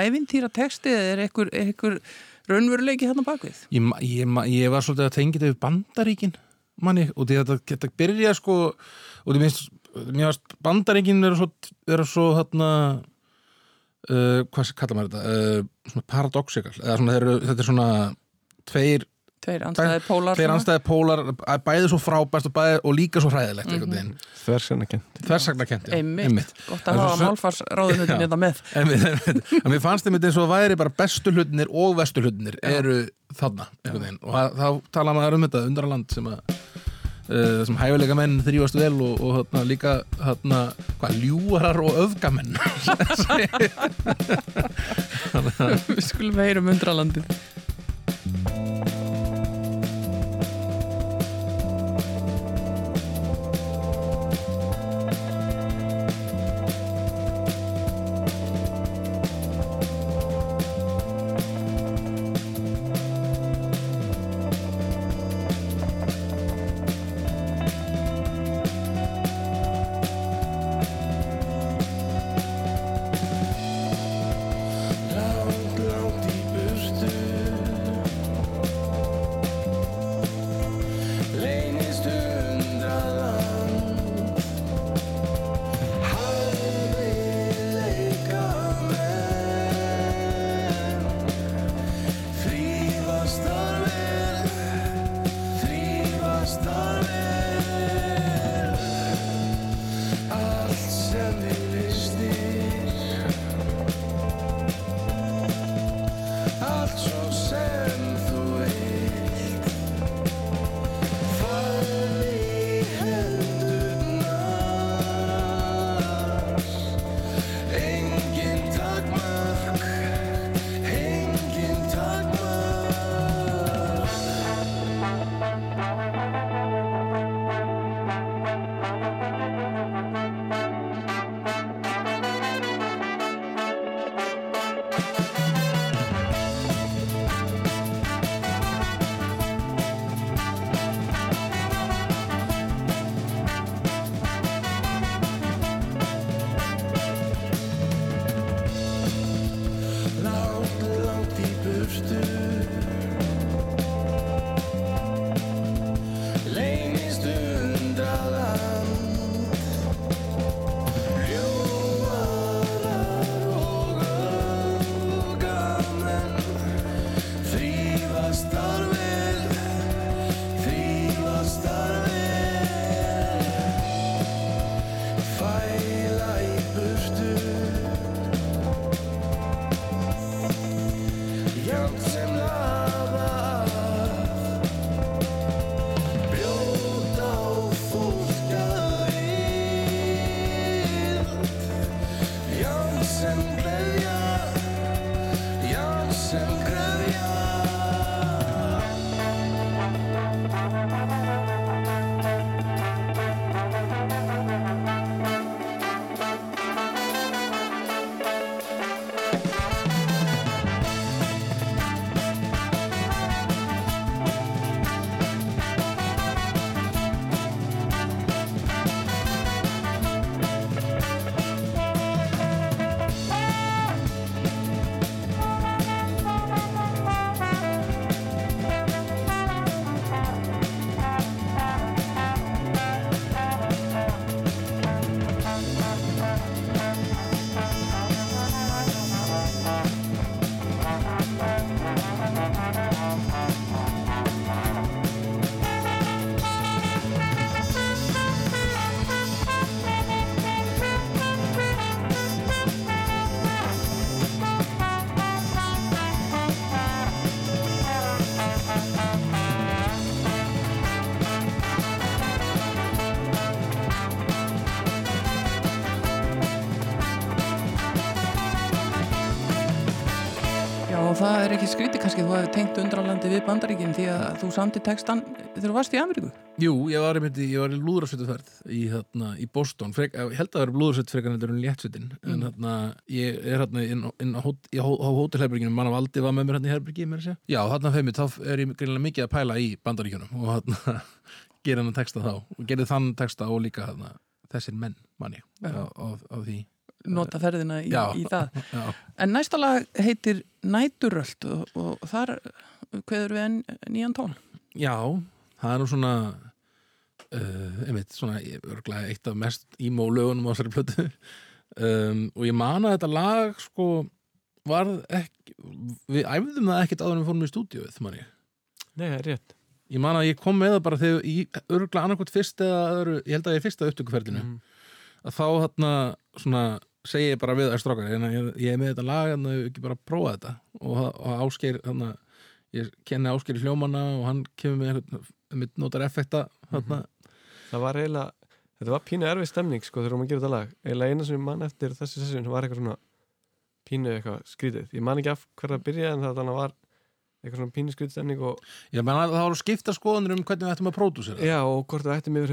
ævintýra texti eða er eitthvað, er eitthvað raunveruleiki hérna bakvið? ég, ég, ég var svolítið að tengja þetta við bandaríkin manni, og þetta geta byrja sko, og því minnst varst bandaríkin vera svo, vera svo þarna uh, hvað kallar maður þetta uh, svona paradoxikal, svona, eru, þetta er svona tveir, Tveir anstæðir pólar. tveir anstæði pólar bæði svo frábæst og, bæði, og líka svo hræðilegt mm. -hmm. Þversennakent þversagna Einmitt. Gott að hafa málfarsráðunutin Já. þetta með. En mér, en mér fannst þeim eins og væri bara bestu hlutinir og vestu hlutinir eru þarna og þá tala maður um þetta undraland sem að uh, sem hæfileika menn þrýfast vel og, og þarna, líka þarna, hvað, ljúarar og öfgamenn Við skulum heyrum undralandið. Það er ekki skrítið kannski þú hefur tengt undralandi við bandaríkin því að þú samti textan þegar þú varst í Ameríku. Jú, ég var, einmitt ég var í lúðrasveituferð í, hérna, í Boston, Frek, ég held að það er lúðrasveit frekar heldur en léttsveitin. En hérna, ég er hérna inn, á- inn á, hó- á hótelherberginu, mann af Aldi var með mér hérna í herbergi, að. Já, þarna feimit, þá er ég greinlega mikið að pæla í bandaríkjunum og hérna gera hann texta þá. Og gerði þann texta og líka hérna, þessir menn manni á, á, á því. nota ferðina í, í það. Já, en næsta lag heitir Næturöld og, og þar kveður við nýjan tón já það er nú svona uh, einmitt, svona ég- örugglega eitt af mest emo lögunum á þessari plötu um, og ég man að þetta lag sko varð ekki við æfðum það ekkert áður en við fórum í stúdíuð man ég. Nei, það er rétt ég man að ég kom með það bara þegar í örgulega annarkvæmt fyrst eða öðru, ég held að ég er fyrsta upptökuferðinu mm. að þá þarna svona segi ég bara við að strákar en ég, ég er með þetta lag en ég ekki bara prófa þetta. Og, og Ásgeir þarna, ég kenni Ásgeir í hljómana og hann kemur með einhvern mitt notar effekta þarna, Það var eiginlega, þetta var pínu erfið stemning sko þegar að gera þetta lag. Eiginlega eina sem ég man eftir þessi session var eitthvað svona pínu eitthvað skrítið. Ég man ekki af hverða að byrja en það þannig var eitthvað svona pínu skrítið stemning og ég menna það var skipta skoðanir um hvernig við ættum að pródúsera. Já og hvort við ættum yfir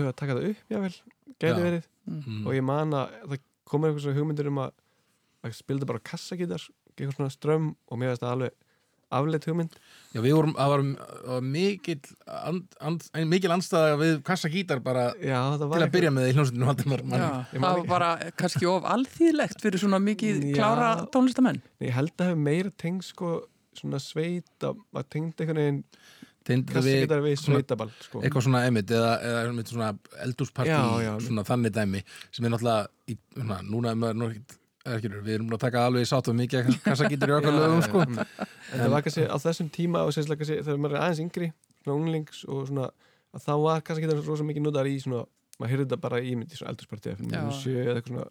að það að það komur eitthvað svona hugmyndir um að að spilda bara kassagítar eitthvað svona strömm og mér veist það alveg afleitt hugmynd. Já við vorum, það var, það var mikil and, and, mikil andstæða við kassa gítar bara já það til að byrja með í hljómsveitinu það var bara kannski of alþýðlegt fyrir svona mikið Já. klára tónlistamenn ég held að hafa meira tengd sko svona sveita að tengd einhvern veginn Við við sveitaball sko. eitthvað svona emitt eða, eða svona svona þannig dæmi sem er náttúrulega í, svona, núna er maður ekki, við erum að taka alveg sátt og mikið kassagítar í okkar Já, lögum sko. það var kannski á þessum tíma og sérslega kannski þegar maður er aðeins yngri svona unglings og svona að þá var kannski ekki rosa mikið notar í svona maður heyrði þetta bara í myndi svona eldursparti Já. eða eitthvað svona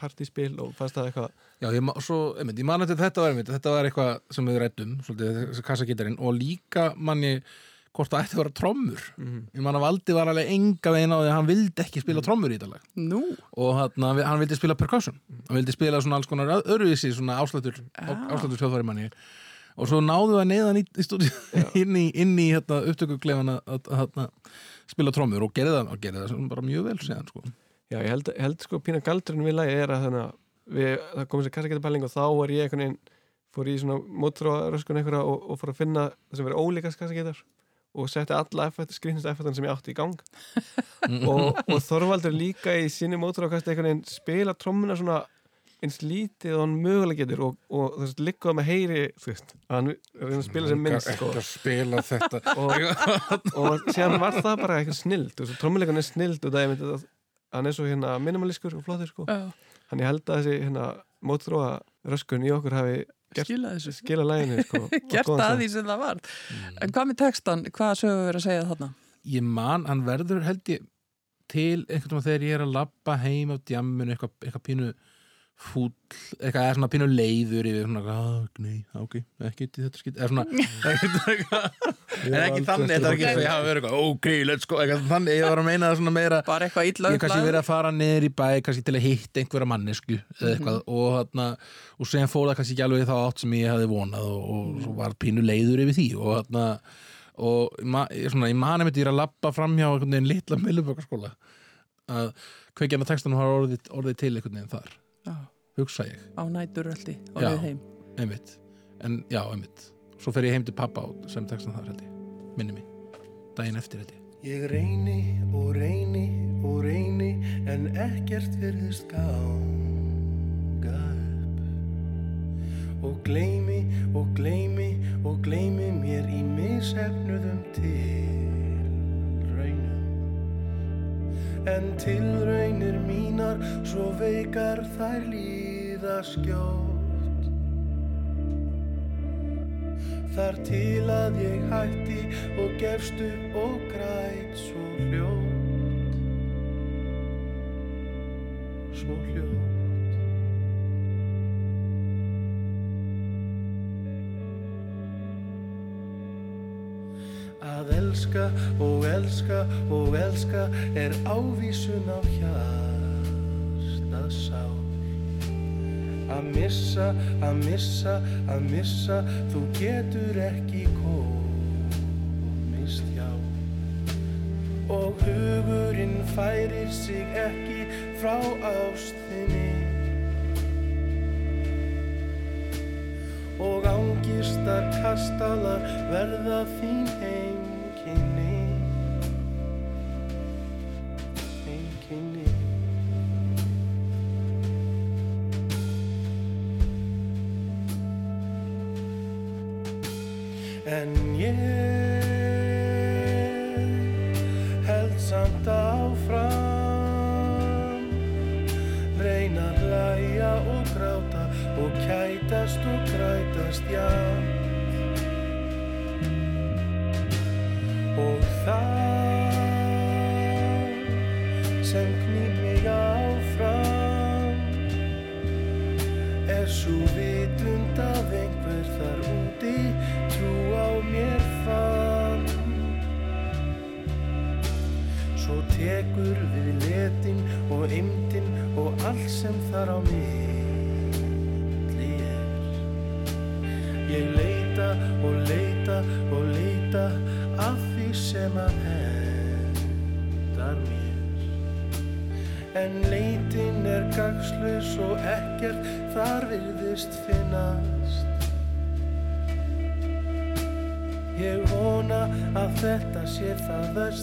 partíspil og fannst það eitthvað Já, ég, ma- svo, einmitt, ég man eftir þetta var einmitt, þetta var eitthvað sem við rættum og líka manni hvort það ætti að vera trommur mm. ég man að Valdi var alveg enga veginn á því að hann vildi ekki Mm. spila trommur í þetta lag Nú, og hann, hann vildi spila percussion hann vildi spila svona alls konar öðruvísi svona áslættur, Já. áslættur hljóðfæri manni og svo náðu að neyðan í, í stúdíu inn í, inn í hérna, upptökuklefan að, að, að, að spila trommur og gerði það, og gerði það bara mjög vel séðan sko. Já ég held, held sko pína galdurinn við lagi er að þannig að við, það kom sér kassagítarpæling og þá var ég einhvern veginn fór í svona mótróaröskun einhverja og, og fór að finna það sem verið ólíkast kassagítar og setti alla skrýnist effektan sem ég átti í gang og, og Þorvaldur líka í sinni mótorákast einhvern veginn spila trommuna svona eins lítið og hann mögulega getur og, og þú veist, líka með heyri þú veist, að hann reyna að spila sem minnst sko. að spila þetta og, og síðan var það bara eitthvað snild og trommuleikan er snild og það er myndið að hann er svo hérna minimalískur og flottur sko. já, hann ég held að þessi hérna mótróa röskun í okkur hafi Gert- skila þessu skila læginu sko, Gert stað. því sem það var En hvað með textan, hvað sögur við að segja þarna? ég man, hann verður held ég til einhvern veginn þegar ég er að labba heim á djamminu, eitthvað, eitthvað pínu fúll, eitthvað eða svona pínu leiður yfir svona, ah, nei, ok ekki þetta skitt, eða svona en ekki þannig þetta er ekki svo, ég hafa verið eitthvað, ok, let's go eitthvað þannig, ég var að meina það svona meira Bara eitthvað illa ég hef kannski verið að fara niður í bæ kannski til að hitta einhverja mannesku eða eitthvað og þarna og sen fór það kannski ekki alveg þá átt sem ég hefði vonað og, og svo var pínu leiður yfir því og þarna og ég, svona, ég mani mitt ég er að labba framhjá einhvern veginn litla til hugsa ég, á næturöldi og við heim. einmitt. En já, einmitt, svo fer ég heim til pappa og sem textan þar held ég, minni mig daginn eftir held ég. Ég reyni og reyni og reyni en ekkert virðist ganga upp. Og gleymi og gleymi og gleymi mér í mishefnuðum tilraunum en tilraunir mínar svo veikar þær líða skjótt. Þar til að ég hætti og gefst upp og græt svo hljótt Svo hljótt elska og elska og elska er ávísun á hjarta sál að missa, að missa, að missa þú getur ekki komist hjá. Og hugurinn færir sig ekki frá ástinni. Og ángistar kastalar verða þín heimkynni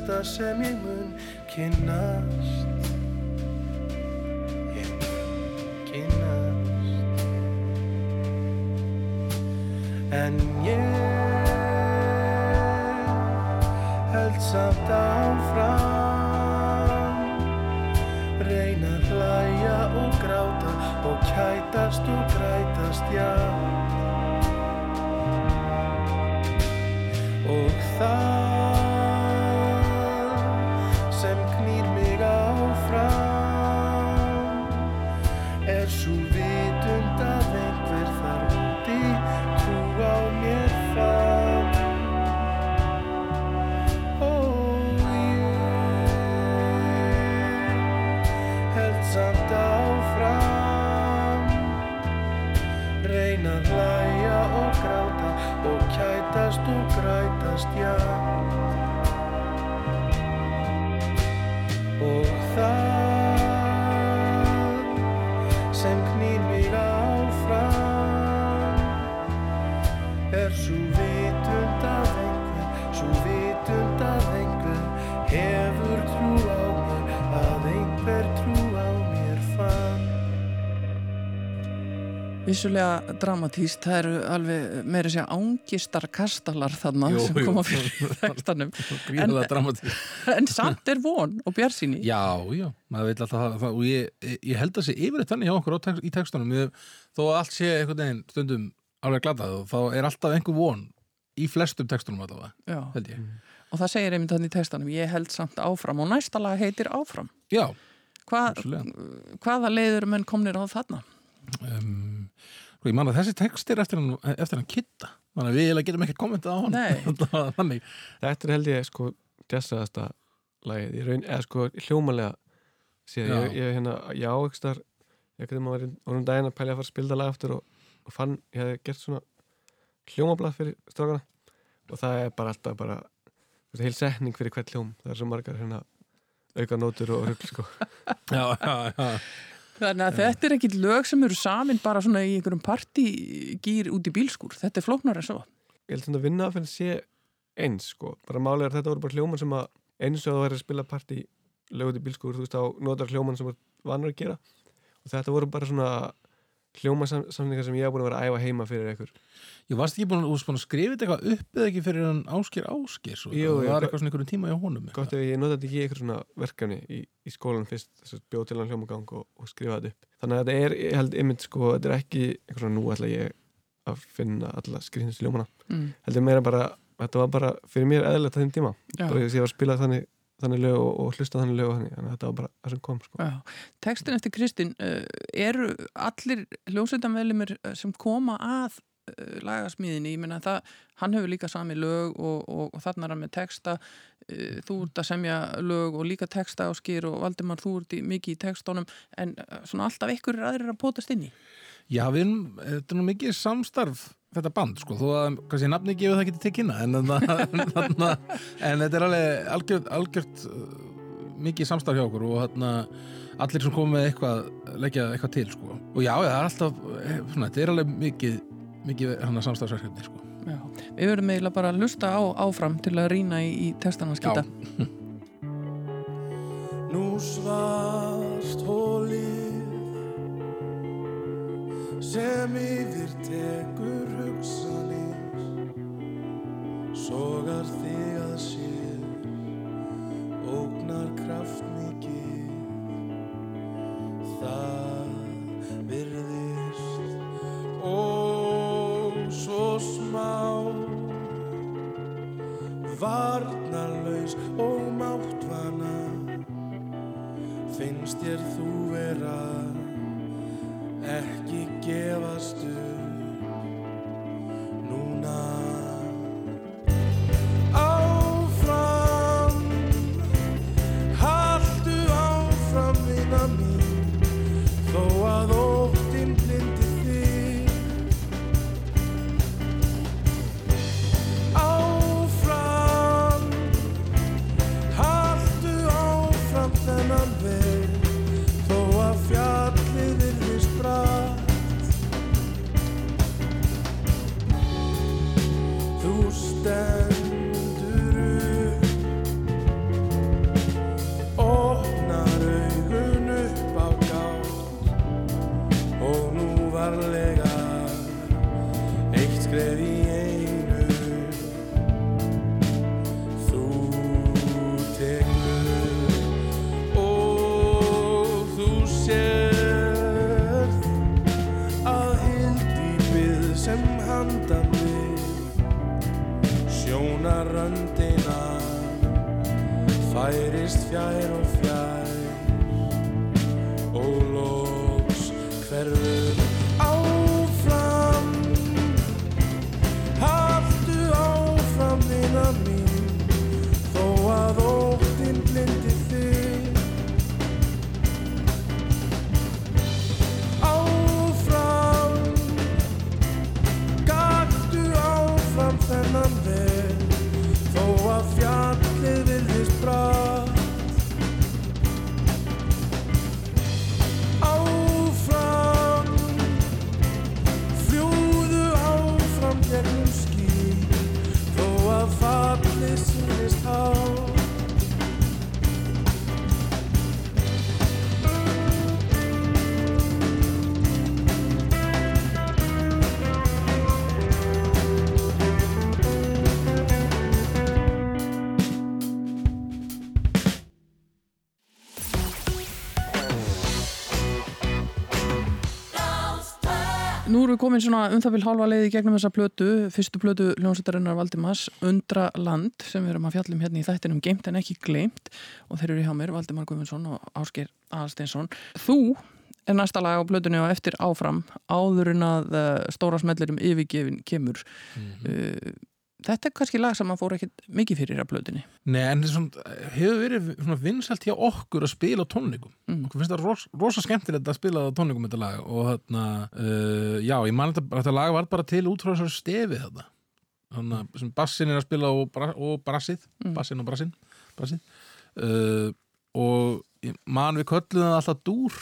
það versta sem ég Vissulega dramatíst, það eru alveg meira segja ángistar kastalar þarna Jú, sem koma fyrir Gríðarlega dramatísk en samt er von og bjarsýni Já, já, maður vil alltaf það, og ég, ég held að sé yfirleitt þannig hjá okkur text, í textunum. Ég, þó að allt sé einhvern veginn stundum alveg glatað og þá er alltaf einhver von í flestum textunum allavega, Já. held ég. Og það segir einmitt þannig í textanum ég held samt áfram og næsta lag heitir áfram. Já, Hva, hvaða leiður menn komnir á þarna? Um, sko, ég man að þessi text er eftir hann, eftir hann kitta þannig að við getum ekki kommentað á hann. Þetta er held ég sko jazzaðasta lagið. Í raun, eða sko hljómalega síðan, Já. ég, ég hérna, já, ekki þar ég hvernig maður var um daginn að pælja að fara að spilda lag aftur og, og fann, ég hefði gert svona hljómablað fyrir strákana. Og það er bara alltaf bara heil setning fyrir hvert hljóm það er svo margar hérna auka nótur og rugl sko. Já, já, já Þannig að þetta er ekkit lög sem eru samin bara svona í einhverjum partígýr út í bílskúr. Þetta er flóknar en svo. Ég held sem að vinna fyrir að sé eins sko, bara málið er að þetta voru bara hljóman sem að eins og það væri að spila partí lögut í bílskúr, þú veist á notar hljóman sem var vanur að gera. Og þetta voru bara svona hljómasamningar sem ég hafa búin að vera að æfa heima fyrir einhver Ég varst ekki búin, að- að skrifa þetta eitthvað upp eða ekki fyrir hann Áskir Áskir svo, Jú, það ég- var eitthvað svona einhverjum tíma hjá honum gott ef ég notaði ekki eitthvað svona verkefni í, í skólan fyrst þess að bjóð til hann hljómagang og, og skrifa þetta upp. Þannig að þetta er, ég held einmitt sko þetta er ekki eitthvað svona nú ætla ég að finna alla skrýnstu hljómana. Mm. heldur meira bara, þetta var bara fyrir mér eðlilegt á þeim tíma, Já. bara að ég var að spila þannig, þannig lög og, og hlusta þannig lög og þannig, þannig að þetta var bara það sem kom sko. Já. Tekstin eftir Kristin uh, eru allir hljómsveitamvelimir sem koma að uh, lagasmíðinni, ég meina það hann hefur líka sami lög og, og, og þarna er hann með texta uh, þú ert að semja lög og líka texta á skýr og Valdimar, þú ert í, mikið í textónum en uh, svona alltaf ykkur er aðrir að potast inn í Já, við erum, þetta er nú mikið samstarf þetta band, sko, þó að kannski nafni gefur það ekki til kynna en, en þetta er alveg algjört, algjört uh, mikið samstarf hjá okkur og þarna, allir sem komið með eitthvað leggja eitthvað til, sko. Og já, já, það er alltaf, eh, svona, þetta er alveg mikið mikið hann samstarfsverkefni, sko. Já. Við verðum eiginlega bara að lusta á áfram til að rýna í, í textana skita Nú svart hólið sem yfir tekur erum við komin svona um það vil hálfa leiði gegnum þessa plötu, fyrstu plötu hljómsveitarinnar Valdimars, Undra Land sem við erum að fjallum hérna í þættinum Geimt en ekki gleimt og þeir eru hjá mér Valdimar Guðmundsson og Ásgeir Aðalsteinsson. Þú er næsta lag á plötunni og eftir áfram áður en að uh, stóra smellirum yfirgefin kemur. Uh, Þetta er kannski lag sem maður fór ekkert mikið fyrir að plötunni Nei, en er svona, hefur verið svona vinsælt hjá okkur að spila á tónleikum Mm. okkur finnst það ros, rosa skemmtilegt að spila á tónleikum þetta lag og þarna, uh, já, ég man þetta, þetta lag var bara til út frá þessar stefi þetta þannig að sem bassin er að spila og, bra, og brassið, Mm. bassin og brassin brassið uh, og ég man við kölluðum það alltaf dúr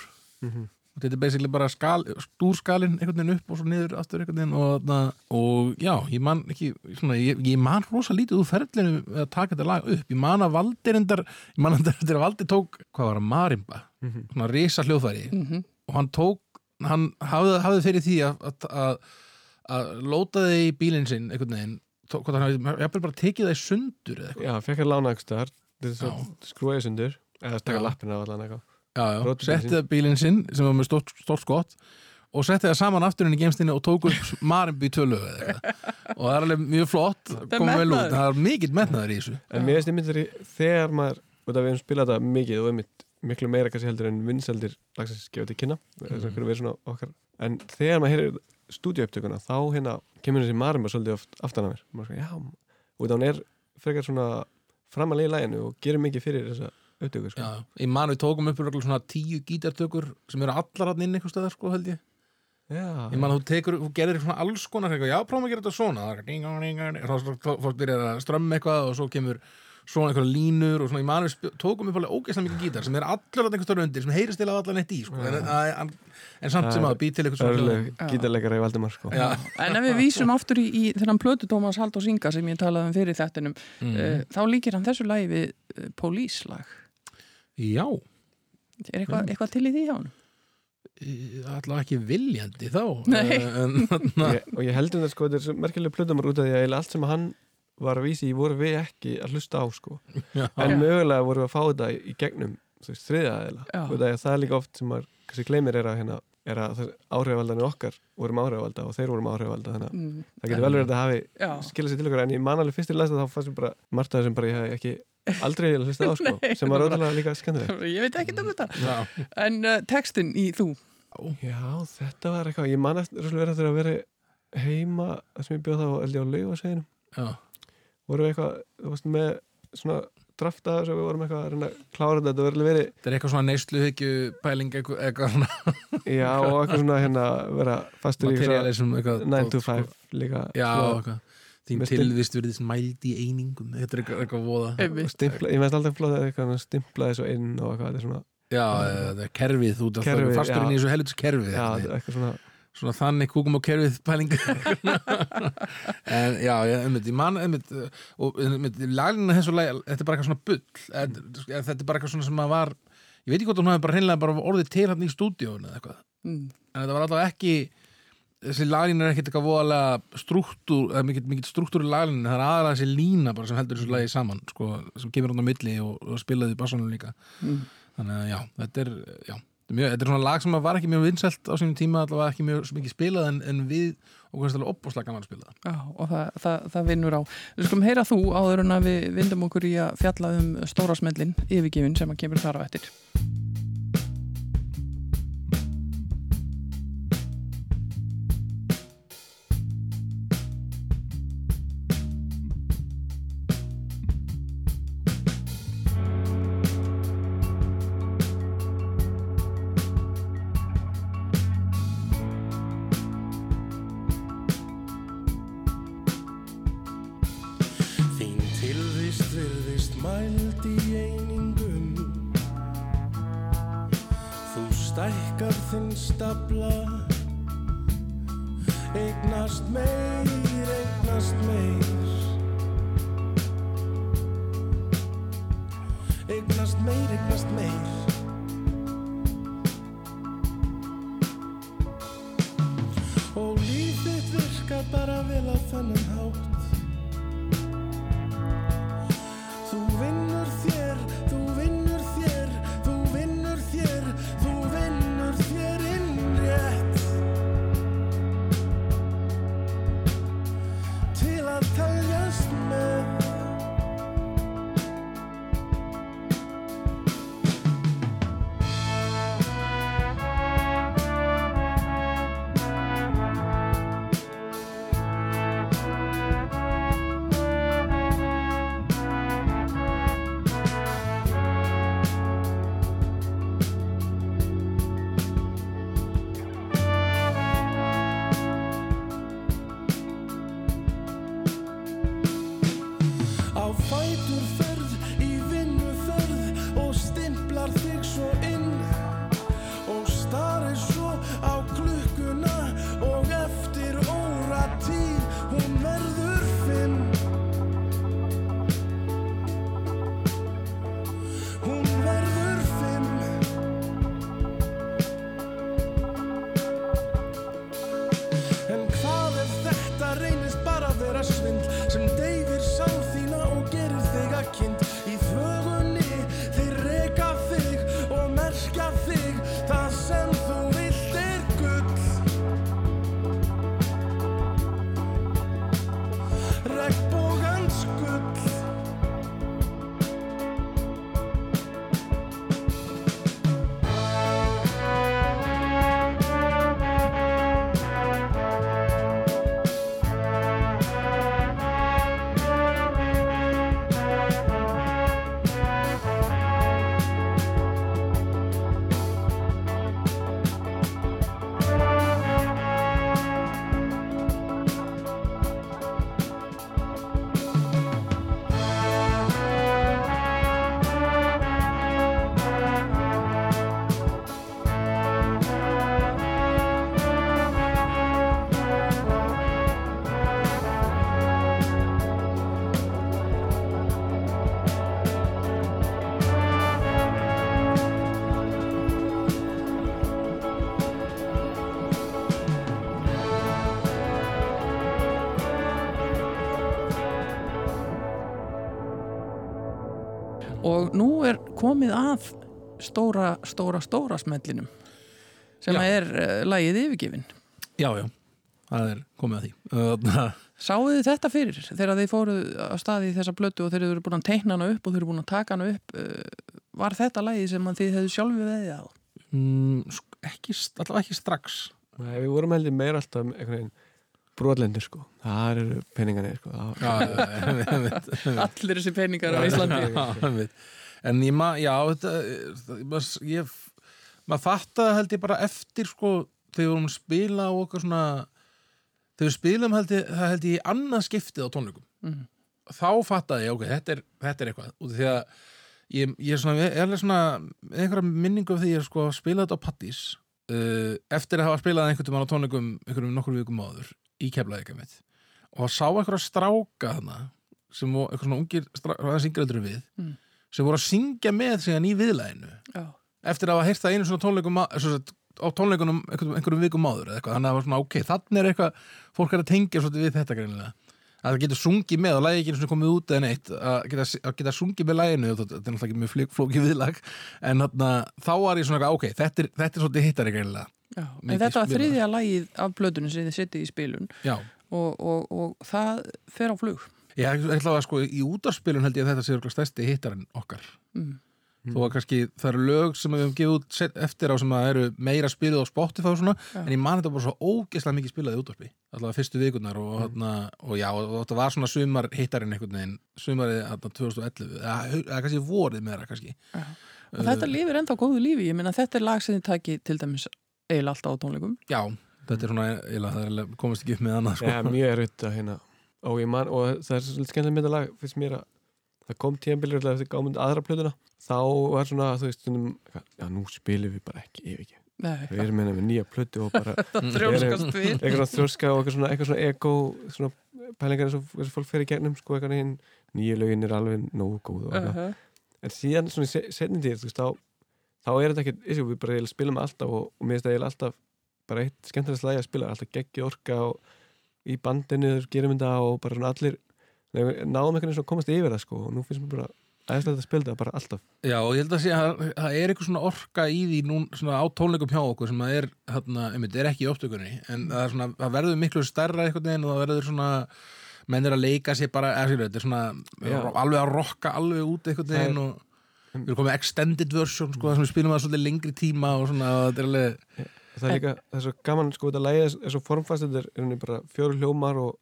Mhm. Og þetta er basically bara skal, dúrskalinn einhvern veginn upp og svo niður aftur einhvern veginn og, þarna, og já, ég man ekki svona, ég, ég man rosa lítið úr ferlinu við að taka þetta lag upp, ég man að Valdir endar, ég man að þetta Valdir tók hvað var að Marimba, Mhm. svona risa hljóðfæri mm og hann tók hann hafði, hafði fyrir því að, að, að, að lóta þig í bílinn sinn einhvern veginn, tó- hvort hann hafði bara tekið það í sundur eða eitthvað. Já, fekk að lána er Já. skrúið sundur Eða stakka lappina á allan eitthvað já, já, Rótbílinn setti það bílinn sinn sem var með stórt, skott og setti það saman aftur inn í geimstinni og tók upp Marimbi tölu og það er alveg mjög flott það er mikill metnaður í þessu. En mér finnst ég myndir þegar maður af við hefum spilað þetta mikið og einmitt miklu meira kannski heldur en vinsaldir lagsins gefa til kynna að okkar. En þegar maður heyrir stúdíupptökuna þá hérna kemur þessi Marima svolítið oft aftan að mér. Og hún er frekar svona framalega í læginu og gerir mikið fyrir þessa upptöku sko. Já, ég man við tókum upp svona tíu gítartökur sem eru allar hann inn staðar sko held ég. Já, Ég man að þú tekur, þú gerir svona alls konar eitthvað, já, prófum að gera þetta svona. Það er þá byrjar að strömma eitthvað og svo kemur svona eitthvað línur og svona, ég man að við tókum upp alveg ógeðslega mikið gítar sem er allur að einhver störu undir, sem heyrist til að allan eitt í sko. en, en, en samt sem að bý til eitthvað svona gítarleikara í Valdimar sko. Já, En ef við vísum aftur í, í þennan plötu Tómas Hald og Singa sem ég talaði um fyrir þettinum mm. uh, þá líkir hann þessu lagi við uh, Políslag já. Er eitthvað, eitthvað til í því hjá hann? allavega ekki viljandi þá Nei. Eh, en, na, ég, og ég heldum þetta sko, þetta er svo merkilega plötumar út af því að allt sem hann var að vísi voru við ekki að hlusta á sko. já, en mögulega voru við að fá þetta í, gegnum þú veist, þriða eða það er líka oft sem maður kannski gleymir er að, hérna, er að áhrifaldanir okkar vorum áhrifalda og þeir vorum áhrifalda þannig að Mm, það getur vel verið að hafi skilja sér til okkur en ég man alveg fyrst í læsta þá fannst mér bara það sem bara ég hef ekki aldrei að hlusta á sko, Nei, sem var ótrúlega líka skemmtilegt. Ég veit ekki um þetta. Já, En uh, textin í þú. Já, þetta var eitthvað, ég man eftir að vera heima sem ég bjóð þá eldi á laugaseginu já, vorum við eitthvað, þú veist, með svona drafta sem við vorum eitthvað að reyna að klára þetta, þetta verður verið, þetta er eitthvað svona neysluhyggju pæling eitthvað, eitthvað svona. Já, og eitthvað svona hérna, vera fastur í eitthvað materialism eitthvað 9 to sko. 5 líka Já, svona, eitthvað Þín tilvist verið mæld í einingum. Þetta er eitthvað, eitthvað voða stimpla, ég veist alltaf flott að eitthvað stimplaði svo inn og eitthvað, þetta er svona Já, þetta er kerfið, þú ert Kerfið, alltaf fastur já. inn í þessu helvitis kerfið já, einhvern þetta veginn. er eitthvað svona Svona þannig kúkum á kerfið pæling. En já, ég, einmitt, ég man einmitt, og einmitt, lagina þessu lag Þetta er bara eitthvað svona bull. En, Þetta er bara eitthvað svona sem að var Ég veit ekki hvort hún hafi bara hreinlega bara orðið til hann í stúdíónu eða eitthvað. Mm, En þetta var alltaf ekki þessi lagin er ekkert eitthvað voðalega struktúr, eða mikið, mikið struktúr í laginu, það er aðalega þessi lína bara sem heldur þessu lagi saman, sko, sem kemur hann á milli og, og spilaði bassanum líka mm. þannig að já, þetta er já, þetta er, mjög, þetta er svona lag sem var ekki mjög vinsælt á sínum tíma, allavega ekki mjög mikið spilað en, en við, og kannski alveg opbúslega gaman að spila það. Já, og það, það, það vinnur á Við skulum heyra þú áður en að við vindum okkur í að fjalla um stóra smellin yfirgifin sem að kemur þar á eftir og nú er komið að stóra, stóra, stóra smellinum sem Já. er uh, lagið yfirgefin Já, já, það er komið að því Þarna, Sáuð þið þetta fyrir þegar þið fóruð á staði í þessa blötu og þeir eru búin að teikna hana upp og þeir eru búin að taka hana upp uh, var þetta lagið sem að þið hefðu sjálfi veðið á? mm, ekki, allavega ekki strax Nei, við vorum heldur meira alltaf um einhvern veginn brotlendir sko. Það eru peningarnir sko. Allir þessi peningar á Íslandi. En ég ma, já, þetta það- maður- ég, maður fattaði held ég bara eftir sko, þegar við vorum að spila og okkar svona þegar við spilum held ég, það held ég í annað skiptið á tónleikum Mhm. þá fattaði ég, ok, þetta er, þetta er eitthvað út af því að ég, ég er svona, ég er svona einhverja minningu af því að sko spila þetta á Pattís uh, eftir að hafa spilað einhvern tímann á tónleikum einhverjum nokkur vikum áður í keflaðið og sá einhverja stráka þarna sem voru eitthvað svona ungir stráka, en við Mm. sem voru að syngja með síðan í viðlæðinu Já, eftir að hafa heyrt það einu svona tónleikum á- tónleikunum einhverjum, vikum áður eitthvað, þannig að það var svona ok, þannig er eitthvað fólk er að tengja svolítið við þetta greinilega. Að það getur sungið með og lagi ekki sinni komið út eða neitt að geta, að geta sungið með læginu þetta er náttúrulega ekki mjög flók- flókið viðlag. En þarna, þá var ég svona eitthvað, ok, þetta er, þetta er hittari greinilega já. En þetta var þriðja lagið af blötunum sem þið setið í spilun já, og, og, og það fer á flug ég ætla að sko í útarspilun held ég að þetta sé örugglega stærsti hittarinn okkar mm. þó að kannski það eru lög sem við höfum gefið út eftir á sem að eru meira spiluð á Spotify og svona, Já. en ég man þetta bara svo ógeðslega mikið spilað í útvarpi, allavega fyrstu vikunar og, mm. og já, og þetta var svona sumar hittarinn einhvern veginn, sumarið þarna 2011, eða, kannski vorið meira kannski. Og þetta lifir ennþá góðu lífi, ég meina þetta er lag sem þið taki til dæmis eiginlega alltaf á tónleikum. Já, þetta er svona, eiginlega, það er komast ekki upp með annað, sko. Já, mjög erfitt að hérna og, ég man, og það er svolítið skemmtilega með þetta lag finnst mér að það kom tíðanbílir eftir gámund aðra plötuna þá var svona, þú veist, stundum, já, nú spilum við bara ekki yfir ekki. Nei, við erum hérna með nýja plötu og bara það þrjóskast við eitthvað svona þrjóska og eitthvað svona, eitthvað svona ego svona pælingar eins og fólk fer í gegnum sko, eitthvað hinn, nýju lögin er alveg nógu góð og uh -huh. en síðan svona í setni tíð þú veist, þá, þá er þetta ekkert issue, við bara spilum alltaf og, og mér finnst það eiginlega alltaf bara eitt skemmtilegast lagi að spila, alltaf geggi orka og í bandinu gerum þetta og bara allir náðum svona að komast yfir það sko og nú finnst mér bara aðeinslega að þetta bara alltaf Já, og ég held að sé að það er eitthvað svona orka í því nú, svona á tónleikum hjá okkur sem að er, hérna, einmitt, er ekki í upptökunni en það, er svona, það verður miklu einhvern veginn og það verður svona menn er að leika sér bara, eða skilur, þetta er svona Já. alveg að rokka alveg út Það er- veginn og við erum komið extended version sko, það sem við spilum að svolítið lengri tíma og svona, og þetta er alveg og það er líka, það er svo gaman sko þetta lagi er, svo formfast, þetta er einhvern veginn bara fjóru hljómar og,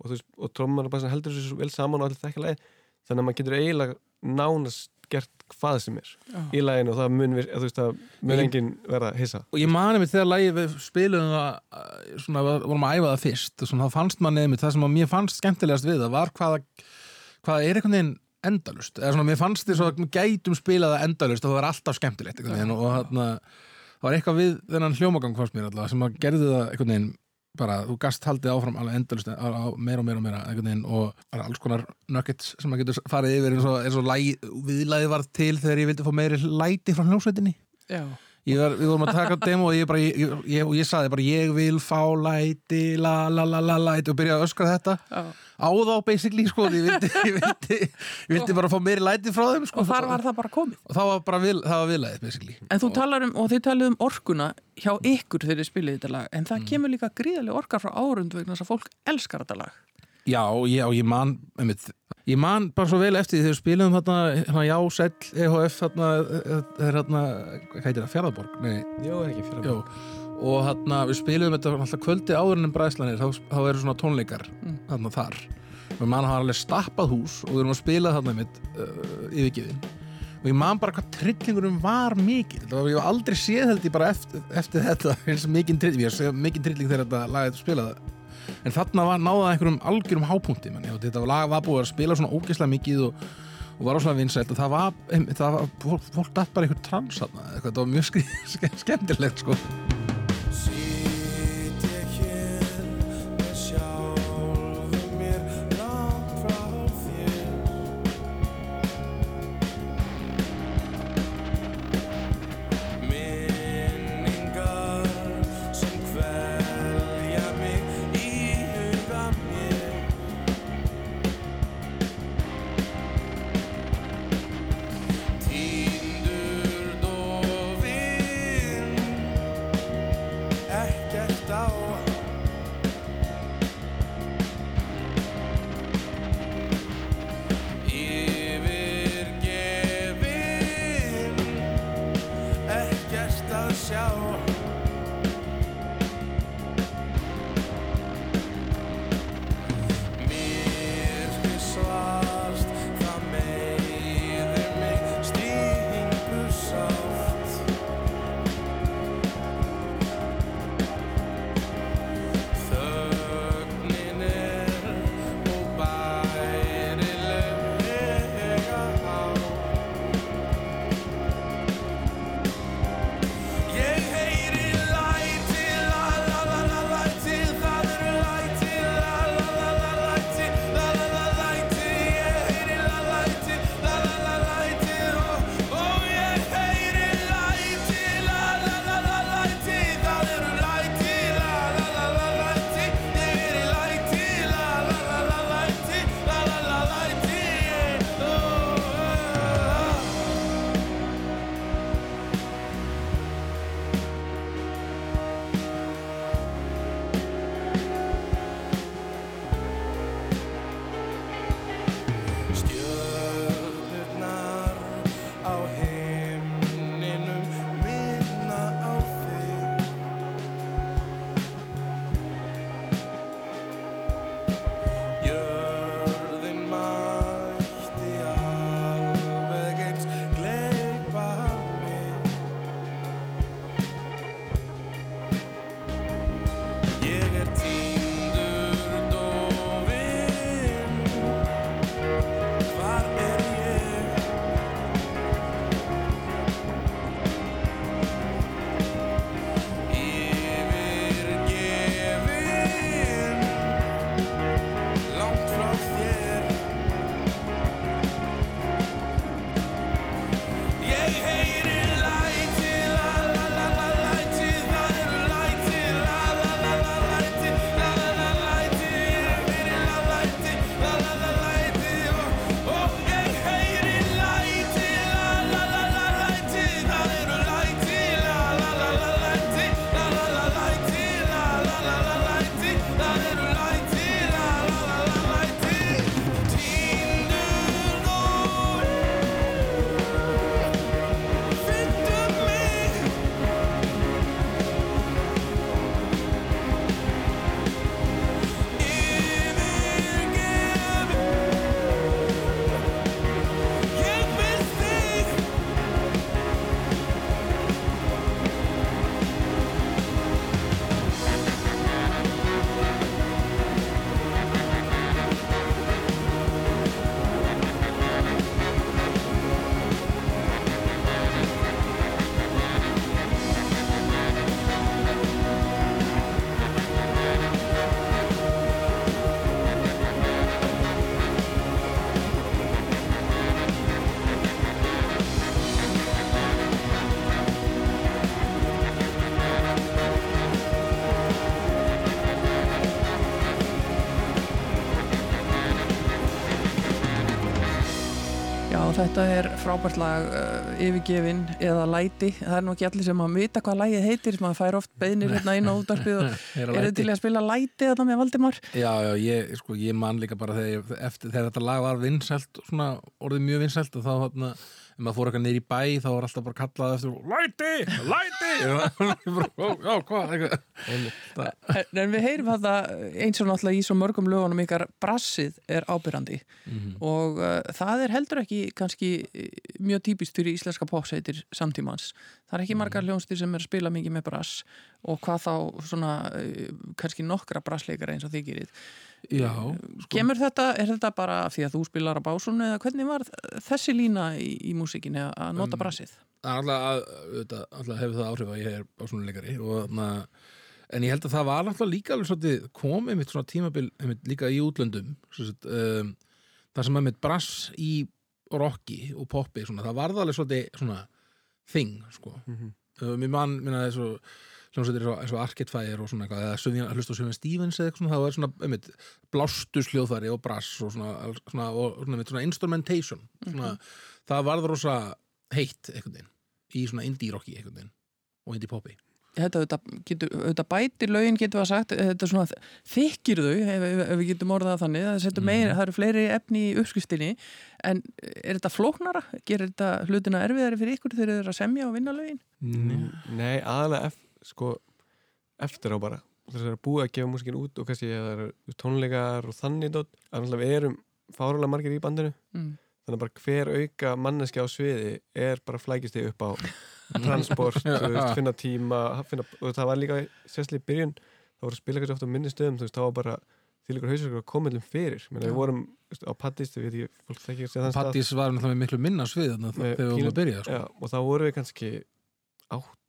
og, þú veist, og trommar og bara svona heldur þessu svo vel saman og allir þekka lagi þannig að maður getur eiginlega nánast gert hvað sem er í laginu og það mun, vir, þú veist, það mun Ég- engin verða hissa. Og ég mani mig þegar lagið við spilum það uh, svona, vorum að æfa það fyrst og svona, þá fannst manni einmitt það sem að mér fannst skemmtilegast við það var hvaða hvaða er einhvern veginn endalust eða svona, mér fannst því að við gætum spilað það endalust og það var alltaf skemmtilegt veginn og þarna, það var eitthvað við þennan hljómagang fannst mér alltaf sem að gerði það einhvern veginn bara, þú gast haldið áfram alveg endalust á, á, meira og meira og meira veginn og bara alls konar nuggets sem að getur farið yfir eins og, og viðlæði var til þegar ég vildi fá meiri læti frá hljómsveitinni. Já, var, við vorum að taka demo og ég, bara, ég, ég, og ég saði bara ég vil fá læti la la la la læti og byrjaði að öskra þetta. Já. á þá basically sko ég vildi, vildi, vildi bara fá meiri læti frá þeim sko. Og þar var það bara komið. Og það var bara vil, það var viðlæðið basically. En þú talar um, og þið talið um orkuna hjá ykkur þegar þið spilið þetta lag en það kemur líka gríðarlega orkar frá árund vegna þess að fólk elskar þetta lag Já, og ég, man einmitt, ég man bara svo vel eftir því þegar við spilum þarna, hérna, já, Sæll, EHF þarna, það er hérna hvað heitir það, Fjarðaborg? Nei, Jó, er ekki fyrir Jó, og hérna við spilum þetta alltaf kvöldi áður en bræðslanir þá, þá eru svona tónleikar Mm. þarna þar. Og mann hafa alveg stappað hús og við erum að spila þarna mitt uh, yfirgefin. Og ég man bara hvað trillingurum var mikil það var ég hef aldrei séð held ég bara eftir, eftir þetta eins og mikinn trilling ég sé mikinn trilling þegar þetta lagið spilaði en þarna var náða einhverjum algjörum hápunkti manni, og þetta lag var búið að spila svona ógeðslega mikið og, og var óslega vinsælt. Og það var, það var fólk, datt bara einhver trans þarna, það var mjög skemmtilegt sko þetta er frábært lag uh, yfirgefin eða læti það er nú ekki allir sem að vita hvað lagið heitir maður fær oft beinir hérna inn á útarpið og Heyra er til að spila læti þetta með Valdimar? Já, já, ég, sko, ég man líka bara þegar, eftir, þegar þetta lag var vinsælt, svona orðið mjög vinsælt og þá, hérna, ef maður fór eitthvað í bæ þá var alltaf bara kallað eftir Læti, læti Ég bara, "Ó, Já, hvað, En, við heyrum þetta eins og náttúrulega í svo mörgum lögunum ykkar brassið er ábyrrandi Mhm. og uh, það er heldur ekki kannski eh, mjög típist fyrir íslenska popsveitir samtímans. Það er ekki margar hljónstir sem er að spila mikið með brass og hvað þá svona uh, kannski nokkra brassleikara eins og þið gerið. Já, Kemur þetta, er þetta bara því að þú spilar á básun eða hvernig var þessi lína í, í músikinni að- nota Um, brassið? Það er alltaf, að, auðvitað, alltaf hefur það áhrif að ég er þarna en ég held að það var alltaf líka alveg svolítið komið mitt svona tímabil einmitt, líka í útlöndum sett, um, það sem er mitt brass í rocki og poppi svona, það varð alveg svolítið svona thing sko Mhm. uh, mér mann, minna þessu hljómsveitir eins og- Arcade Fire og svona eitthvað eða að hlusta á Sjöfinn Stevens eða eitthvað svona þá er svona, einmitt, blástus hljóðfæri og brass og svona, svona, og svona, einmitt, svona instrumentation svona, það varð rosa heitt einhvern veginn í svona indie rocki einhvern veginn og indie poppi þetta auðvitað, getur, auðvitað bætir lögin getur við að sagt, þetta er svona þykir þau, ef, ef, við getum orðað þannig það, mm. meir, það eru fleiri efni í uppskristinni en er þetta flóknara gerir þetta hlutina erfiðari fyrir ykkur þegar þau eru að semja og vinna lögin? Mm. Nei, aðalega sko, eftir á bara. Þess að það er búið að gefa músikinn út og kannski það eru tónleikar og þannig dot, að við erum fáralega margir í bandinu. Mm. þannig að bara hver auka manneski á sviði er bara flækist þig upp á transport, veist, finna tíma finna, það var líka sérslega í byrjun þá voru að spila kannski ofta á minni stöðum þá var bara til ykkur hausverkur að koma um fyrir. Menni, við vorum veist, á Pattís Pattís var með miklu minna svið þegar við vorum að byrja sko. já, og þá voru við kannski átta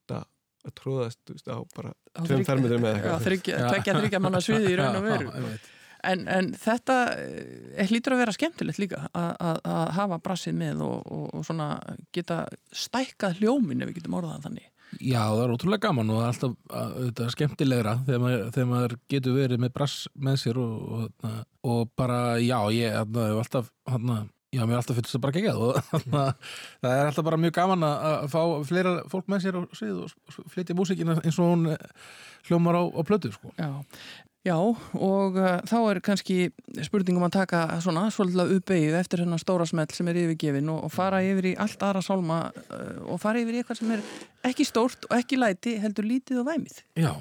að tróðast á bara tveim fermiður með eitthvað. tveggja þryggja manna sviði í raun og veru. En, en þetta er hlýtur að vera skemmtilegt líka að hafa brassið með og, og, og svona geta stækkað hljómin ef við getum orðað þannig. Já, það er ótrúlega gaman og alltaf þetta, skemmtilegra þegar maður, þegar maður getur verið með brass með sér og, og bara, já, ég hef alltaf, hana, já, mér er alltaf fyrst að bara gegja það það er alltaf bara mjög gaman að fá fleira fólk með sér og, og flytja músikina eins og hún hljómar á, á plötu, sko. Já, Já og uh, þá er kannski spurningum að taka svona svolítið uppeyðu eftir hennar stóra smell sem er yfirgefin og, og fara yfir í allt aðra sálma uh, og fara yfir í eitthvað sem er ekki stórt og ekki læti heldur lítið og væmið. Já,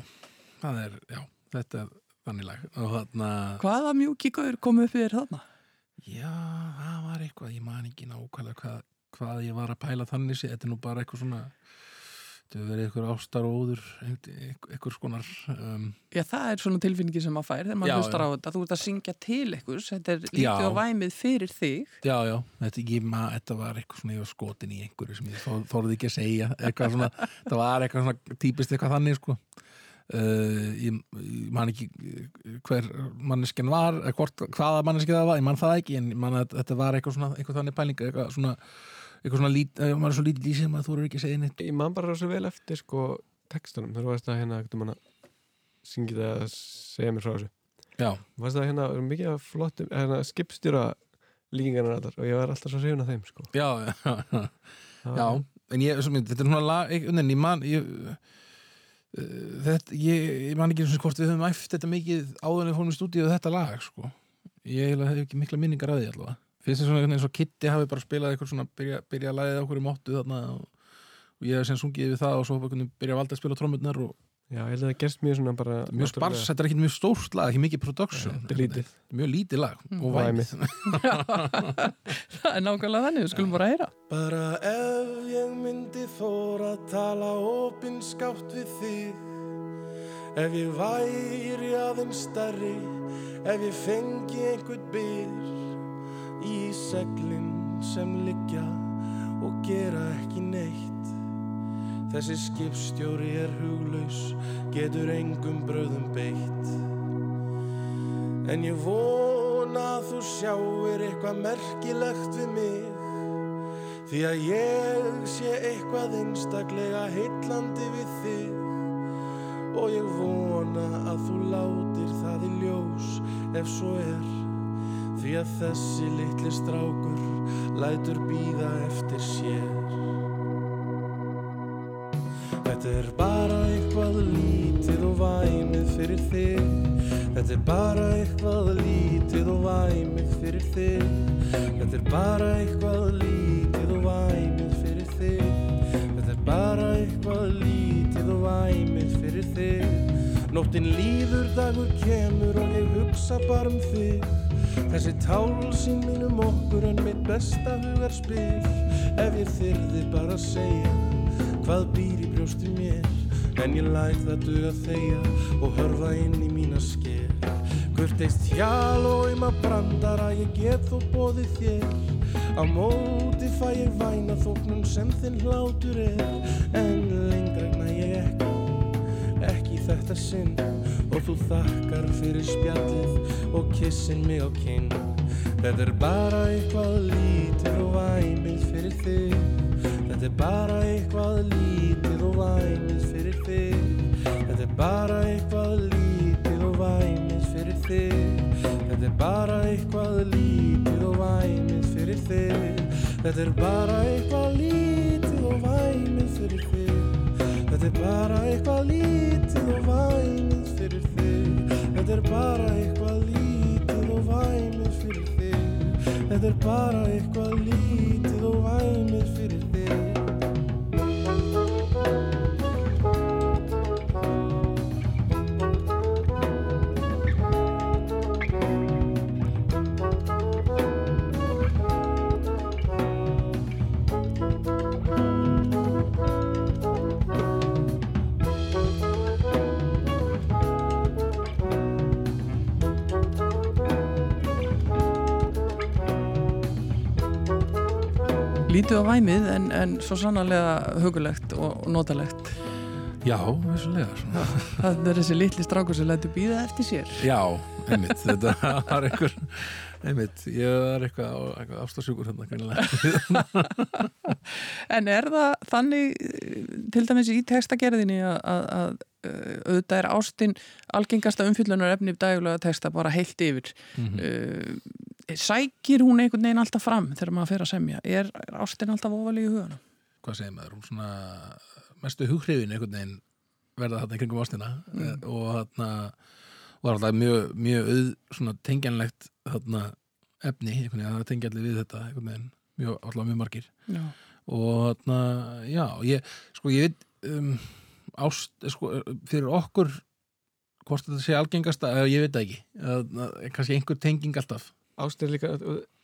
það er, já, þetta er þannig lag. Þarna... Hvaða mjúkíkaur kom upp yfir þarna? Já, það var eitthvað, ég man ekki nákvæmlega hvað, hvað ég var að pæla þannig sér, þetta er nú bara eitthvað svona Þetta verið einhver ástar og óður, einhver skonar... Um... Já, það er svona tilfinningi sem maður fær þegar maður hlustar á þetta. Þú ert að syngja til einhvers, þetta er lítið og væmið fyrir þig. Já, já, þetta, ég, maður, þetta var eitthvað svona, ég var skotin í einhverju sem ég þorði ekki að segja. Eitthvað svona, það var eitthvað svona típist eitthvað þannig, sko. Uh, ég, ég man ekki hver manneskinn var, hvort, hvaða manneskinn það var, ég man það ekki, en man, þetta var eitthvað svona, eitthvað þannig pæling, eitthvað svona eitthvað svona lít, maður er svo lítið í sem að þú eru ekki að segja neitt. Ég man bara svo vel eftir sko textunum, þú varst að hérna manna, syngið að segja mér frá þessu? Já. Varst það hérna mikið af flottum hérna, skipstjóra líkingarnar og ég var alltaf svo hrifun af þeim sko. Já, já, já, já en ég, svo, þetta er svona lag, en ég man ég, þetta, ég, ég man ekki eins og hvort við höfum æft þetta mikið áður en við fórum í stúdíu þetta lag sko. Ég hef ekki mikla minningar að því allavega. Finnst það svona eins og Kitty hafi bara spilað eitthvað svona, byrja, byrja að læða okkur í móttu þarna og, og ég hef sem sungið við það og svo byrja að valda að spila trómurnar og Já, ég held að það gerst mjög svona bara Mjög spars, þetta er ekki mjög stórt lag, ekki mikið production. Þetta er lítið. Mjög lítið lag mm. og væmið. Það er nákvæmlega þannig, við skulum bara heyra. Bara ef ég myndi þóra að tala opinskátt við þig Ef ég væri aðeins starri Ef ég fengi einhvern byr í seglinn sem liggja og gera ekki neitt Þessi skipstjóri er huglaus, getur engum bröðum beitt. En ég vona að þú sjáir eitthvað merkilegt við mig Því að ég sé eitthvað einstaklega heitlandi við þig. Og ég vona að þú látir það í ljós ef svo er Því að þessi litli strákur lætur býða eftir sér Þetta er bara eitthvað lítið og væmið fyrir þig. Þetta er bara eitthvað lítið og væmið fyrir þig. Þetta er bara eitthvað lítið og væmið fyrir þig. Þetta er bara eitthvað lítið og væmið fyrir þig. Nóttinn líður dagur kemur og ég hugsa bara um þig. Þessi tálsinn mínum okkur en mitt besta hugar spil Ef ég þyrði bara að segja hvað býr í brjóstu mér. En ég læt það duga þeia og hörfa inn í mína sker. Kurteist hjál og um að brandara ég get þó bóðið þér. Á móti fæ ég væna þóknum sem þinn hlátur er. En lengregna ég ekki, ekki þetta sinn. Og þú þakkar fyrir spjallið og kissin mig á kinn. Þetta er bara eitthvað lítið og væmið fyrir þig Þetta er bara eitthvað lítið og væmið fyrir þig. Þetta er bara eitthvað lítið og væmið fyrir þig. Þetta er bara eitthvað lítið og væmið fyrir þig. Þetta er bara eitthvað lítið og væmið fyrir þig. Þetta Þetta er bara eitthvað lítið og vænið fyrir þig. Þetta er bara eitthvað lítið og vænið fyrir þig. Þetta er bara eitthvað lítið og vænið Lítið á væmið en, en svo sannarlega hugulegt og, notalegt. Já, vissulega svona. Það er þessi litli strákur sem lætur býða eftir sér. Já, einmitt, þetta var einhver einmitt, ég er eitthvað, eitthvað ástasjúkur hérna En er það þannig, til dæmis í textagerðinni að, eh, auðvitað er ástin algengasta umfyllunar efni dægulega texta bara heilt yfir. Mhm. Uh, sækir hún einhvern veginn alltaf fram þegar maður fer að semja? Er, er ástin alltaf ofalega í huganum? Hvað segir maður, hún svona mestu hughrifin einhvern veginn verða þarna kringum ástina mm. og þarna var alltaf mjög, mjög auð, svona tengjanlegt þarna efni, einhvern veginn, það tengja allir við þetta einhvern veginn, mjög, alltaf mjög margir Já. og þarna, já, ég sko, ég veit um, ást, sko, fyrir okkur hvort þetta sé algengast að ég veit það ekki, að, að, kannski einhver tenging alltaf Ást er líka,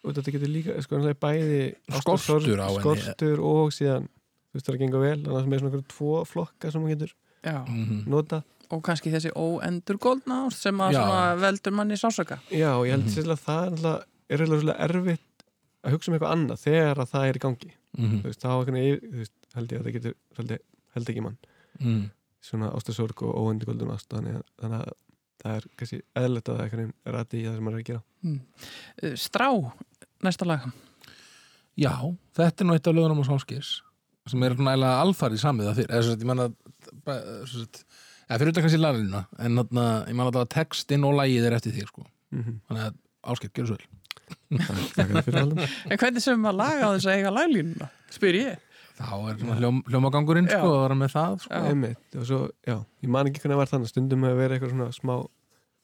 þetta getur líka sko, það er bæði Skortur henni. skortur og síðan þú veist það er að genga vel, þannig að það er svona einhverjum tvo flokka sem maður getur Já. mm nota Og kannski þessi óendur góldna ást sem að veldur manni sásöka. Já, og ég held Mhm. mm -hmm. það er náttúrulega er svolítið erfitt að hugsa um eitthvað annað þegar að það er í gangi -hmm. þú veist, þá held ég að það getur svolítið, held ekki mann, mm. svona ástasorg og óendigöldun ást þannig að, þannig að það er kannski eðlert að það einhvern veginn er rætti í það sem maður er að gera Mm. Uh, Strá, næsta lag. Já, þetta er nú eitt af lögunum á Sámskirs sem er svona eiginlega alfarið samið það fyrir eða svo að ég manna eða fyrir utan kannski laginu en þarna, ég manna að textinn og lagið er eftir þig sko. mm -hmm. þannig að áskipt, gjör svo vel En hvernig sem maður laga á þess að eiga laglínuna? Spyr ég. Þá er svona hljóm, hljómagangurinn sko, að vera með það sko. Einmitt, svo, ég man ekki hvernig var þannig stundum hefur verið eitthvað svona smá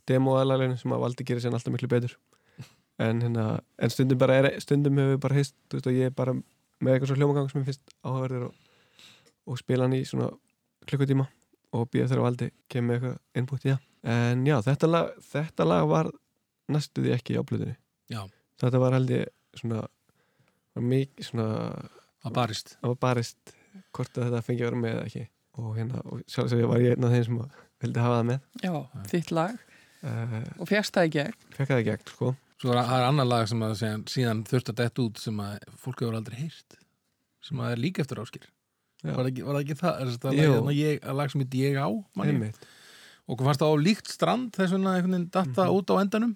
demo-aðlæðinu sem að valdi gerir sér alltaf miklu betur. En, hérna, en stundum bara er, stundum hefur bara heist þú veist, og ég er bara með eitthvað svo hljómagang sem ég finnst áhugaverður og, og spila hann í svona klukkutíma og býða þegar valdi kemur með eitthvað input í það. En já, þetta lag, þetta lag var næstuði ekki á blöðinni Já. þetta var held ég svona var mikið svona að barist það var barist hvort að þetta fengi að vera með eða ekki og hérna, og sjálfsög var ég einn af þeim sem að vildi hafa það með Já, þitt lag. uh, Og fjast það í gegn. fekk það í gegn, sko svo er það er annar lag sem að síðan, síðan þurft að detta út sem að fólk hefur aldrei heyrt sem að er líka eftir áskir Já. var, það ekki, var það ekki það? Er Jú. lag, ég, að lag sem heit ég á ég? og hvað fannst það á líkt strand þess vegna einhvern veginn datta út á endanum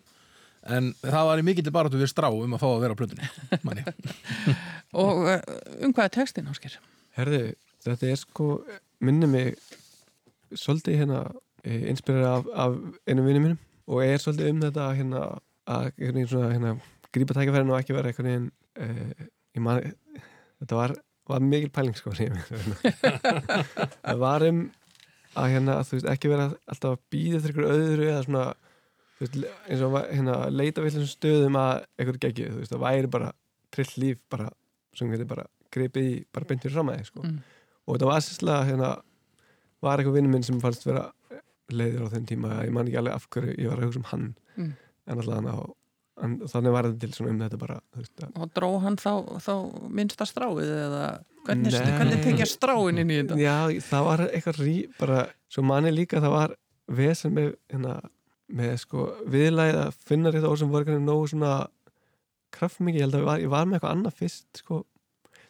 en það var í mikill baráttu við strá um að fá að vera á plötunni. Og uh, um hvað er textin, Ásker? herði þetta er sko, minni mig svolítið hérna eh, inspirera af, af einu vinni mínum og er svolítið um þetta hérna að svona hérna grípa tækifærin og ekki vera einhvern veginn uh, man, þetta var, var mikil pæling sko það var um að hérna, þú veist, ekki vera alltaf að býða eftir ykkur öðru eða svona veist, eins og hérna, leita við þessum stöðum að einhver geggi, þú veist, það væri bara trill líf bara, sem getur bara gripið í, bara beint fyrir fram að þig, sko Mm. og þetta var sérstlega, hérna var eitthvað vinnu minn sem fannst vera leiður á þeim tíma, ég man ekki alveg af hverju ég var að hugsa um hann, Mm. en alltaf hann á en þannig var þetta til svona um þetta bara veist, Og dró hann þá, þá minnsta stráið eða hvernig, hvernig tekja stráin inn í þetta? Já, það var eitthvað rí, bara, svo manni líka það var vesen með, hérna, með sko viðlæð að finna rétt orð sem voru kannar nógu svona kraftmikið, ég held að ég var, ég var með eitthvað annað fyrst, sko.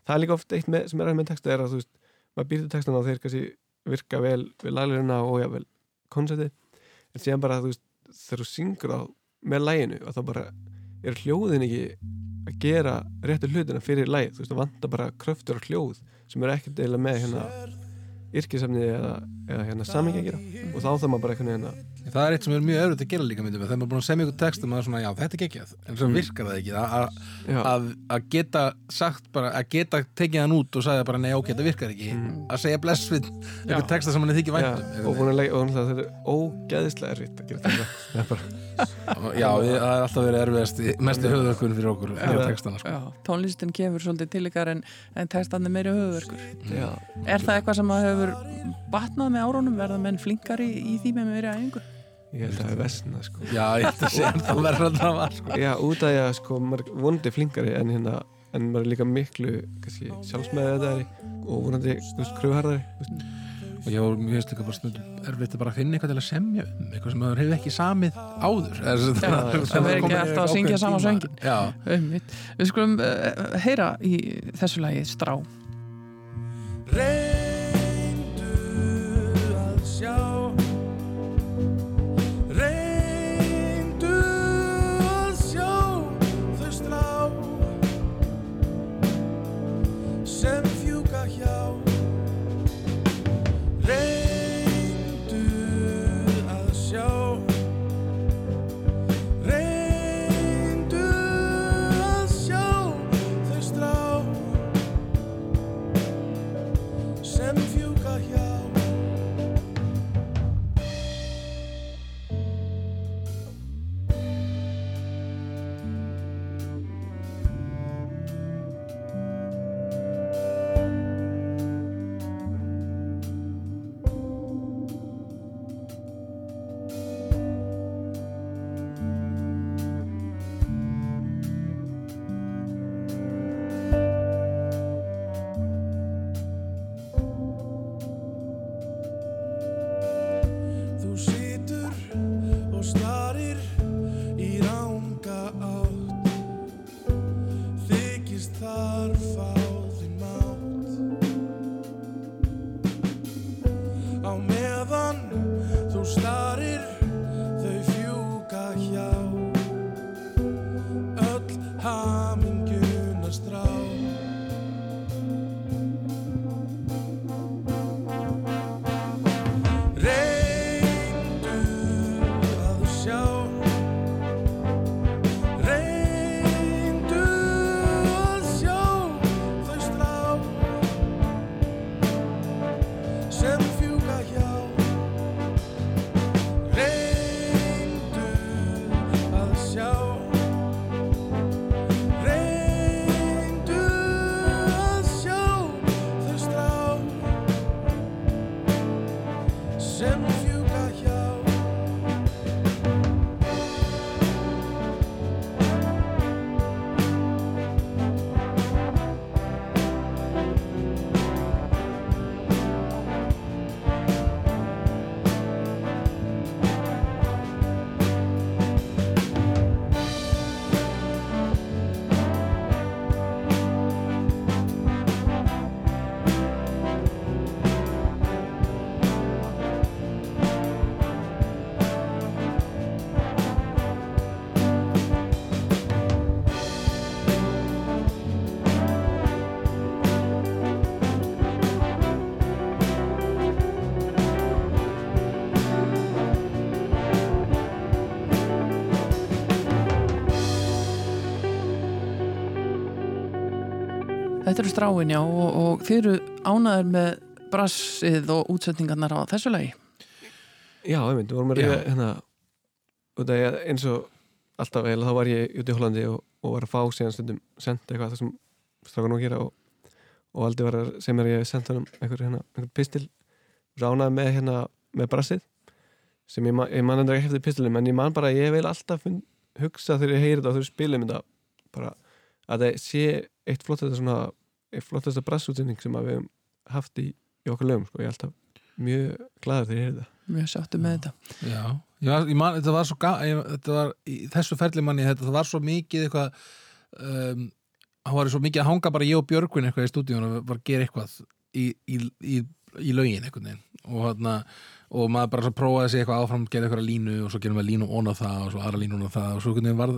Það er líka oft eitt með, sem er að með texta er að þú veist maður býrði textana og þeir kannski virka vel við laglirina og jável konceptið, en síðan bara þú veist þegar þú syngur á með læginu og þá bara er hljóðin ekki að gera réttu hlutina fyrir lægið, þú veist það vantar bara kröftur og hljóð sem er ekkert eiginlega með hérna yrkisefni eða eða hérna samingi að gera. Og þá þarf maður bara einhvern veginn að Það er eitt sem er mjög öðrugt að gera líka myndum þegar maður er búin að text og maður er svona, já, þetta er geggjað. En svo Mm. virkar það ekki. Að- að- að að geta sagt bara, að geta tekið hann út og sagði bara, nei, ok, þetta virkar ekki. Mm. að segja bless við ykkur texta sem hann er þykir væntum og að og náttúrulega þetta er ógeðislega erfitt að gera þetta Já, það er alltaf verið erfiðast mestu höfðverkun fyrir okkur sko. Já, tónlistin kemur svolítið til ykkar en, en textandi meiri höfuverkur já, Er það eitthvað sem að hefur batnað með árunum verða menn flinkari í því með meiri æfingu? ég held að það er vesna sko. Já, ég held að segja það verður að það var, sko. já, út af því að sko, maður er vonandi flinkari en hérna en maður er líka miklu sjálfsmeðið þetta og vonandi þú og ég var mjög stökka bara stundum erfitt að bara finna eitthvað til að semja um eitthvað sem maður hefur ekki samið áður Já, það verður ekki alltaf að syngja sama ákveðinn sönginn. tíma. Já, Einmitt. Við skulum uh, heyra í þessu lagi Strá Reyndu að sjá Þetta eru stráin já og, og þið eru ánaður með brassið og útsetningarnar á þessu lagi? Já, einmitt, við vorum að ríða hérna út af því að eins og alltaf eiginlega þá var ég út í Hollandi og, og var að fá síðan stundum senda eitthvað það sem strákan að gera og, og aldrei var að segja mér að ég senda hann einhver, hérna, einhver pistil ránaði með hérna með brassið sem ég, ma- ég man endur ekki eftir pistilum en ég man bara ég vil alltaf hugsa þegar ég heyri þetta og þegar ég spilum þetta bara að það sé eitt flottasta svona eitt flottasta brassútsinning sem að við höfum haft í, í okkur lögum sko. ég er alltaf mjög glaður þegar ég heyri þetta Mjög sáttu með þetta. Já, ég var, ég man, þetta var svo ég, þetta var, í þessu ferli manni þetta, var svo mikið eitthvað um, hann var svo mikið að hanga bara ég og Björgvin eitthvað í stúdíun og var að gera eitthvað í, í, í, í lögin veginn. Og, hana, og maður bara svo prófaði sig eitthvað áfram gera eitthvað línu og svo gerum við línu ón á það og svo aðra línu ón á það. Og svo var,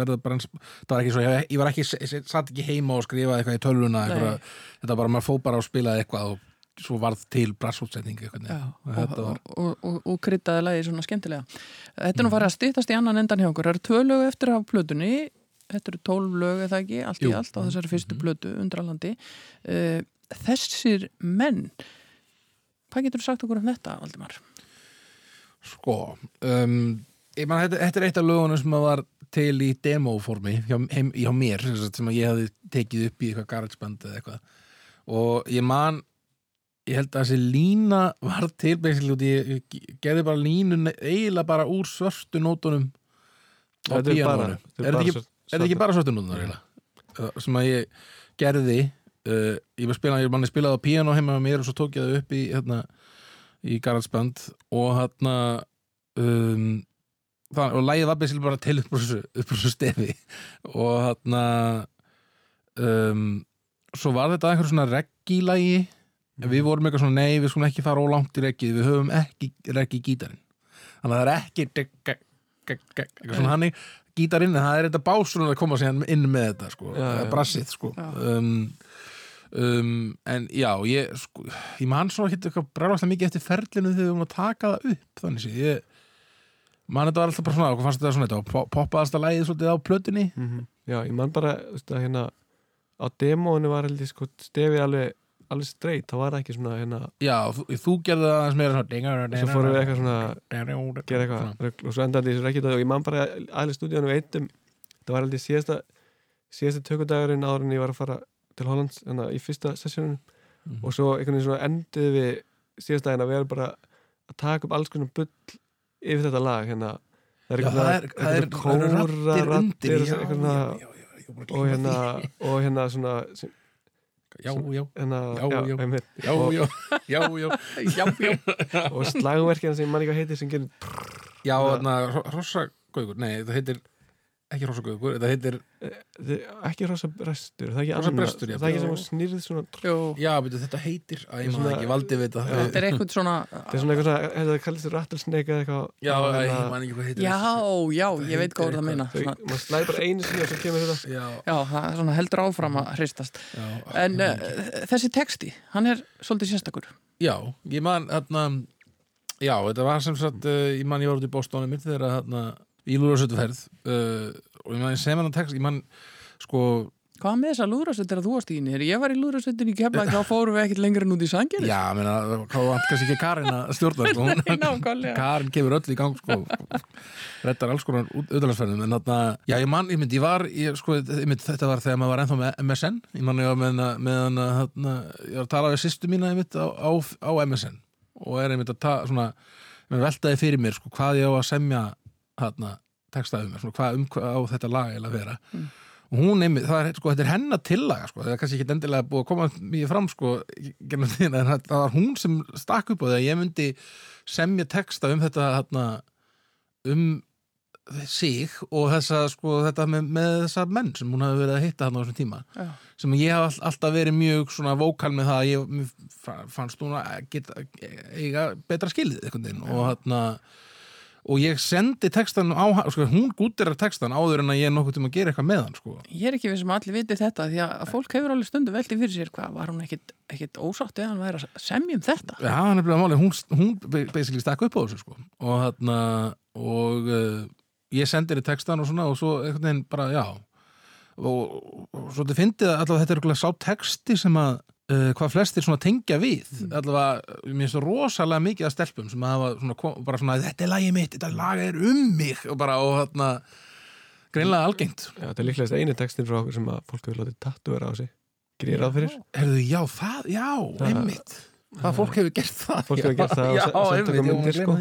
var bara, eins- það var ekki svo, ég, ég var ekki ég satt ekki heima og skrifaði eitthvað í tölvuna eitthvað, þetta bara, maður fó bara og spilaði eitthvað og svo varð til brassútsetning eitthvað Já, Þetta og, var- og, og, og kryddaði lagi svona skemmtilega. Þetta er nú farið að stýttast í annan endan hjá okkur. Það eru tvö lög eftir af plötunni. Þetta eru tólf lög eða ekki, allt Jú. í allt á þessari fyrstu plötu, undralandi. Uh, Þessir menn Hvað getur þú sagt okkur um þetta, Valdimar? Sko um, ég man, þetta, þetta er eitt af lögunum sem var til í demóformi hjá, heim, hjá mér sem, sagt, sem að ég hafði tekið upp í eitthvað garageband eða eitthvað. Og ég man ég held að þessi lína var til basically út í, ég gerði bara línu eiginlega bara úr svörstu nótunum á Þetta er þetta er þetta ekki, ekki bara svörstu nótunar eiginlega? Sem að ég gerði uh, ég var spilað, ég manni spilaði á píanó heima með mér og svo tók ég það upp í hérna, í garageband og hérna um, það, og lægið var basically bara til upp úr þessu, stefi. Og hérna um, svo var þetta einhver svona reggi-lægi en við vorum eitthvað svona, nei, við skulum ekki fara ólangt í reggið, við höfum ekki reggi gítarinn þannig að það er ekki eitthvað svona hannig gítarinn, en það er þetta básunum að koma síðan inn með þetta, sko, brassið, sko. Um, um, en já, ég sko, ég man svona ekki eitthvað bræðast mikið eftir ferlinu þegar við vorum að taka það upp þannig sé, ég man þetta var alltaf bara svona, hvað fannst þetta svona þetta og poppaðast að lægið svolítið á plötunni Mhm. Já, ég man bara, þú veist að hérna á demóinu var heldur sko stefið alveg, alveg straight, það var ekki svona hérna, já, þú, þú gerði það aðeins meira svona svo fórum við eitthvað svona gera eitthvað og svo endaði þessu rekkið og ég man bara aðlega stúdíunum eittum það var heldur síðasta síðasta tökudagurinn áður en ég var að fara til Hollands hérna, í fyrsta sessjónunum Mhm. og svo einhvern veginn svona endiði við síðasta daginn að vera bara að taka upp alls konar bull yfir þetta lag hérna. Það er eitthvað er, er, það eru rattir eitthvað og hérna og hérna svona sem- já, já, hérna, Já, já. einmitt. já, og, já, já, já. Já, já, og slagverkina sem ég man ekki hvað heitir sem gerir já, þarna, rossagaugur, nei, það heitir ekki rossagaugur, það heitir þið- ekki rosa brestur það er ekki annað, það er ekki sem að snýrið svona já, betur, þetta heitir, að ég maður Svona- ekki valdi við þetta þetta er eitthvað svona það er svona eitthvað svona, þetta kallist rattlesnake eða eitthvað. Já, og ég hérna- man ekki hvað heitir Já, já, ég veit hvað það meina. maður slæði bara einu sinni og svo kemur þetta. Já, það er svona heldur áfram að hristast. En uh, þessi texti, hann er svolítið sérstakur. Já, ég man hérna, já, þetta var sem sagt uh, ég man ég var út í hérna, Lúrasötuferð uh, og ég ég sem hann text, ég man sko, Hvað með þessa lúðrasveitir að þú varst í henni? Ég var í lúðrasveitin í kefla þá fórum við ekkert lengur en út í sanginu já, menna, hvað vant kannski ekki Karin að stjórna, sko, Nákvæmlega. Karin kemur öll í gang sko rettar alls konar auðvitaðsferðum en þarna, já ég man, ég myndi, ég var ég, sko, ég myndi, þetta var þegar maður var ennþá með MSN ég man ég var með hana, með hana þarna, ég var að tala við sýstu mína ég myndi, á, á, á MSN og er að ta, svona, ég myndi mér að semja þarna, textaði um mér, svona, hvað um hvað á þetta lag eiginlega að vera Mm. og hún einmitt, það er, sko, þetta er hennar tillaga sko, það er kannski ekki endilega búið að koma mjög fram sko, gennum því, en það var hún sem stakk upp á því að ég myndi semja texta um þetta þarna, um sig og þessa, sko, þetta með, með þessa menn sem hún hafi verið að hitta þarna á þessum tíma Já. sem ég haf all- alltaf verið mjög svona vókal með það að ég fannst hún að geta eiga betra skilið veginn og þarna og ég sendi textan á hann sko, hún gútirar textan áður en að ég er nokkuð tíma að gera eitthvað með hann sko. Ég er ekki við sem allir viti þetta því að fólk hefur alveg stundu velti fyrir sér hvað var hún ekkit, ósátt eða hann væri að semja um þetta? Já, hann er bleið að máli, hún, hún basically stakk upp á þessu sko. Og þarna og uh, ég sendir í textan og svona og svo einhvern veginn bara, já. Og, og svo þið fyndið að allavega þetta er sá texti sem að uh, hvað flestir svona tengja við. Allavega, mér finnst það rosalega mikið að stelpum sem hafa svona, bara svona þetta er lagið mitt, þetta lag er um mig og bara, og þarna greinlega algengt. Já, þetta er líklegast eini textin frá okkur sem að fólk hefur látið tattu vera á sig Gerir ráð fyrir? Herðu, já, það, já, Það- einmitt. Það fólk hefur gert það Fólk hefur gert það og Já, se- sent einmitt, okkur myndir, sko.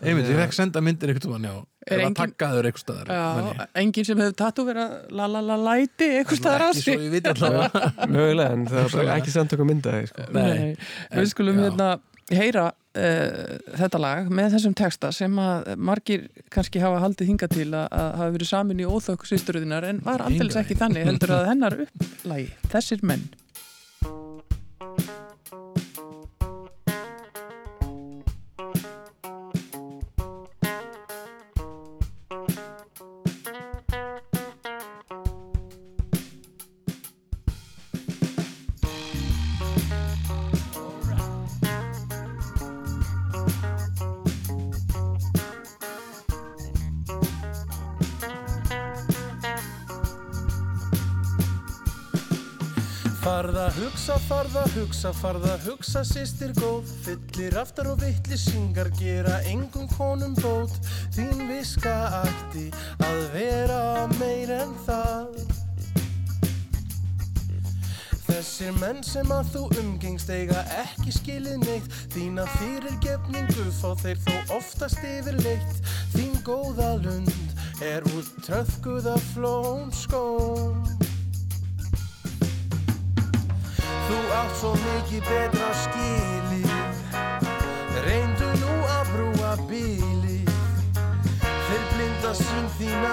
Einmitt, ég fekk senda myndir einhvern tímann, já Er Eða engin- taggaður einhvers staðar. Já, enginn sem hefur tattu verið að la la la læti eitthvað staðar á Ekki svo sig ég viti allavega Mögulega, en það er ekki sendt okkur myndaði sko. Nei. Við skulum Já. hérna heyra uh, þetta lag með þessum texta sem að margir kannski hafa haldið hinga til að, að hafa verið samin í óþökk sýsturöðinar en var Hingað. ekki þannig heldur að hennar upplagi þessir menn farða hugsa, farða hugsa sýstir góð. Fyllir aftar og vittlisingar gera engum konum bót. Þín viska ætti að vera meir en það. Þessir menn sem að þú umgengst eiga ekki skilið neitt. Þína fyrirgefningu fá þeir þó oftast yfirleitt. Þín góða lund er út tröðkuða flóm Þú átt svo mikið betra skilið. Reyndu nú að brúa bílið Þeir blinda sín þína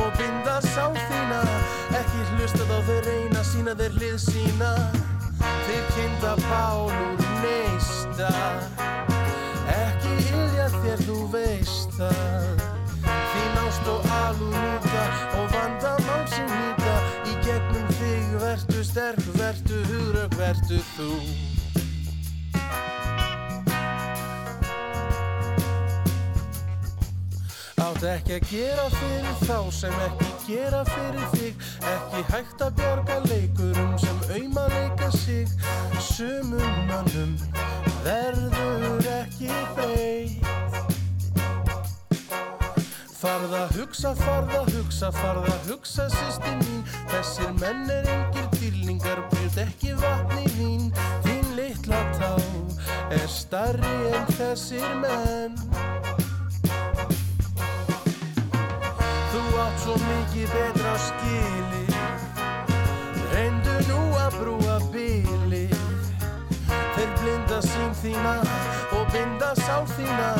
og binda sál þína. Ekki hlustað á þeir reyna sína þeir hlið sína. Þeir kinda bál úr neista. Ekki ilja þér þú veist það. Þín ást og alúð nýta og vandamál sem nýta Í gegnum þig vertu sterk, hugrögg, vertu þú. Átt ekki að gera fyrir þá sem ekki gera fyrir þig. Ekki hægt að bjarga leikurum sem auðma leika sig. Sumum mannum verður ekki breytt Farða hugsa, farða hugsa, farða hugsa sýsti mín. Þessir menn er engir dýrlingar, björð ekki vatni vín Þín litla tá er starri en þessir menn. Þú átt svo mikið betra skili Reyndu nú að brúa bíli Þeir blinda sín þína og binda sál þína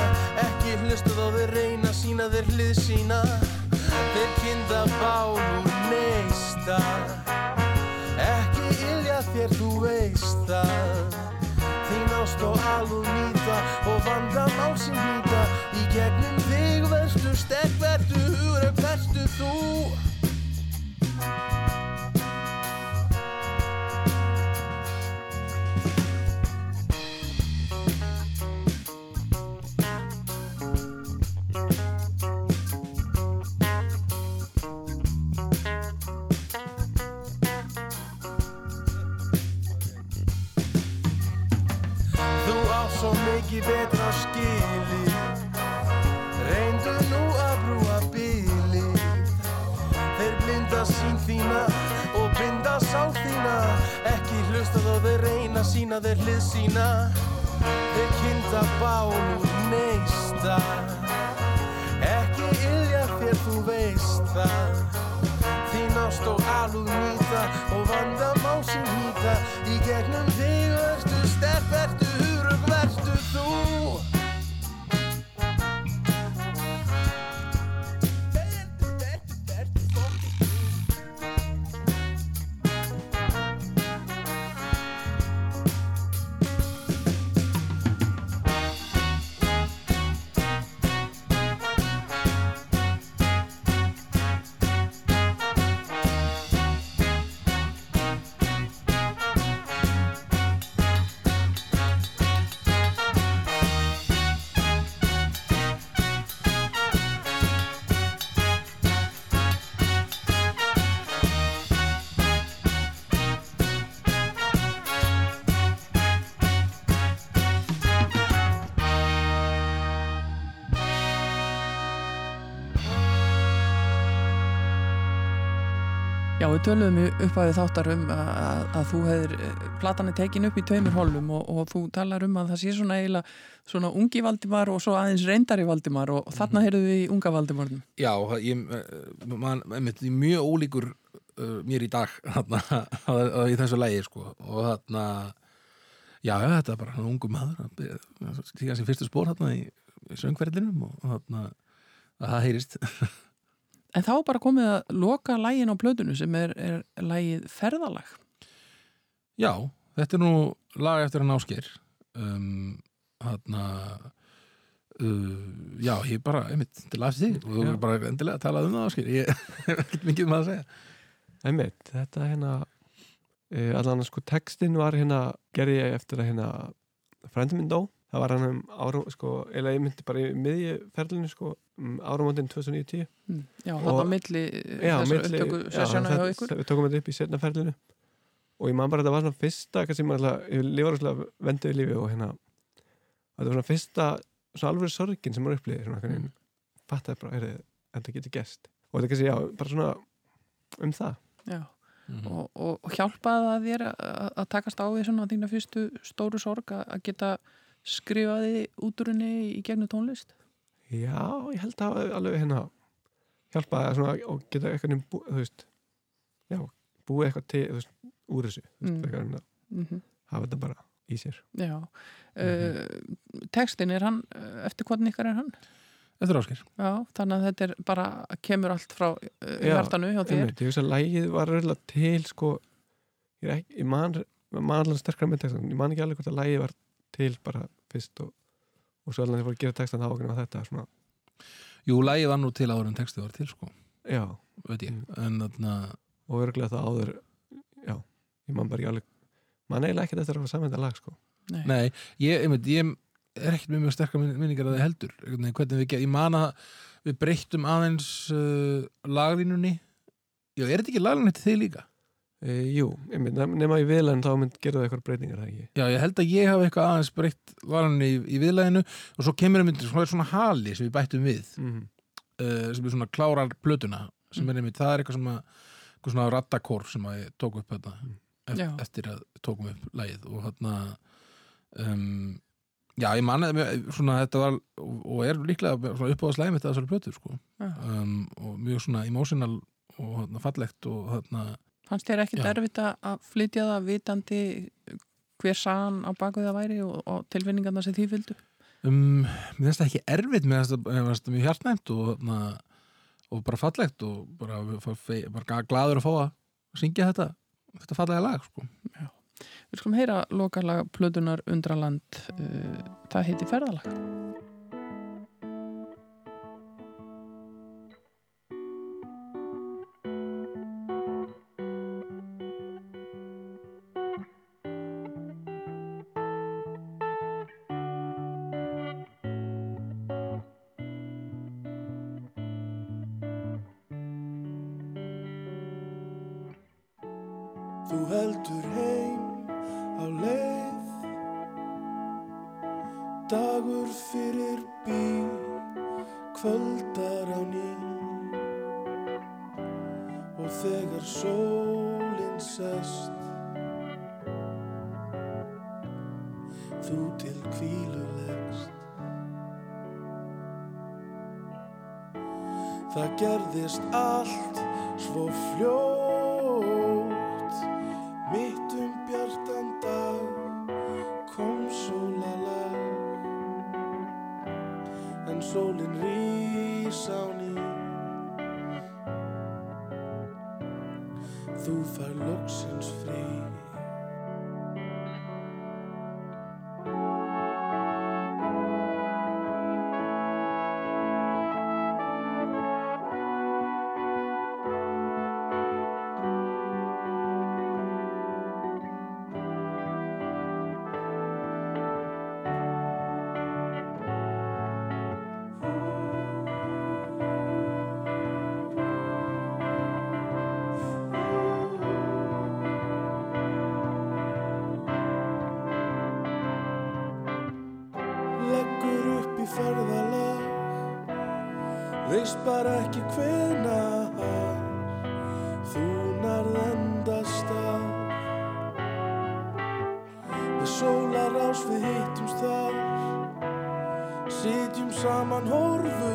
Ekki hlustuð á þeir reyna sína þeir hlið sína. Þeir kinda bál úr neista þér þú veist það. Þín ást og alúð nýta og vandamál sem nýta Í gegnum þig vertu hugrögg, vertu þú Þú sína. Þeir kinda bál úr neista. Ekki ilja þér þú veist það. Þín ást og alúð við töluðum upp að þáttar um að, að, að þú hefur, platan er tekin upp í tveimur holum og, og þú talar um að það sé svona eiginlega svona ungi Valdimar og svo aðeins reyndari Valdimar og, og þarna heyrðu við í unga Valdimarnum. Já, það- ég, eh, man, einmitt, ég er mjög ólíkur uh, mér í dag þarna, í þessu lægi sko. og þarna já, þetta er bara hann ungu maður stíka sem fyrstu spór þarna í, söngverðinum og þarna að það heyrist En þá bara komið að loka lægin á plötunu sem er, er lægið ferðalag. Já, þetta er nú lag eftir hann ásker um, þarna uh, já, ég bara einmitt til að þig. Og þú er bara endilega að tala um það ásker ég hef ekkert mikið um það að segja. Einmitt, þetta hérna uh, allan sko textin var hérna gerði ég eftir að hérna frændi minn dó, það var hann um árum sko, eða ég myndi bara í miðjuferlinu sko, um árumótin 2009-10 Mm. Já, Og- þarna á milli Já, þessar milli- upptöku já, sessjóna hjá ykkur. Við tókum þetta upp í setna ferlinu og ég man bara að þetta var svona fyrsta kannski maður alltaf, ég lifar alltaf venduði lífi og hérna þetta var svona fyrsta, svona alveg sorgin sem maður upplýði svona hvernig mm. fattaði bara, heyrðu, þetta getur gest og þetta kannski, já, bara svona um það Já, Mhm. og, og, og hjálpaði það þér að, að takast á við svona þína fyrstu stóru sorg að, að geta skrifaði út úr henni í gegnum tónlist? Já, ég held að alveg hérna hjálpaði svona og geta eitthvað bú, þú veist, já, búið eitthvað til, þú veist, úr þessu þú veist, Mm. eitthvað hérna, Mm hafa þetta bara í sér Já, uh, textin er hann, eftir hvernig ykkar er hann? Þetta er áskir Já, þannig að þetta er bara, kemur allt frá uh, Já, hjartanu hjá þér. Einmitt, ég veist að lægið var röðlega til sko, ég, er ekki, ég man, man alveg sterkra með textan, ég man ekki alveg hvort að lægið var til bara fyrst og, og svo alveg þegar ég fór að gera textan þá var þetta svona, Jú, lægi var nú til áður en textið var til sko, já, veit ég Mm. En þarna, og örglega það áður já, ég man bara ekki alveg man eiginlega ekkert eftir að fara saman þetta lag sko Nei. nei, ég, einmitt, ég er ekkert með mjög sterkar min- minningar að það heldur hvernig við gerðum, ég man að við breyttum aðeins uh, laglínunni Já, er þetta ekki laglínunni til þig líka? E, Jú, nema í viðlæðin þá mynd gerðu það eitthvað breytingar það ekki? Já, ég held að ég hafi eitthvað aðeins breytt laglínunni í, í viðlæðinu og svo kemur einmitt svona, svona hali sem við bættum við mm. uh, sem er svona klárar plötuna sem er einmitt, það er eitthvað sem að eitthvað svona rattakór sem að ég tók upp þetta Já. eftir, eftir að tókum upp lægið og þarna um, já, ég manna svona þetta var og, og er líklega svona uppáðaslægum þetta þessari plötu sko. Um, og mjög svona emotional og þarna, fallegt og þarna Fannst þér ekkit erfitt að- flytja það vitandi hver sann á baku það væri og, og tilfinningarna sem því fylgdu? um, mér finnst það ekki erfitt mér finnst það- mjög hjartnæmt og þarna og bara fallegt og bara, bara, bara gladur að fá að syngja þetta þetta fallega lag sko Við skulum heyra lokalag plötunar Undraland, uh, það heiti Ferðalag. Veist bara ekki hvenar Þú nærð endastað Við sólar ás við hittumst þar. Sitjum saman horfum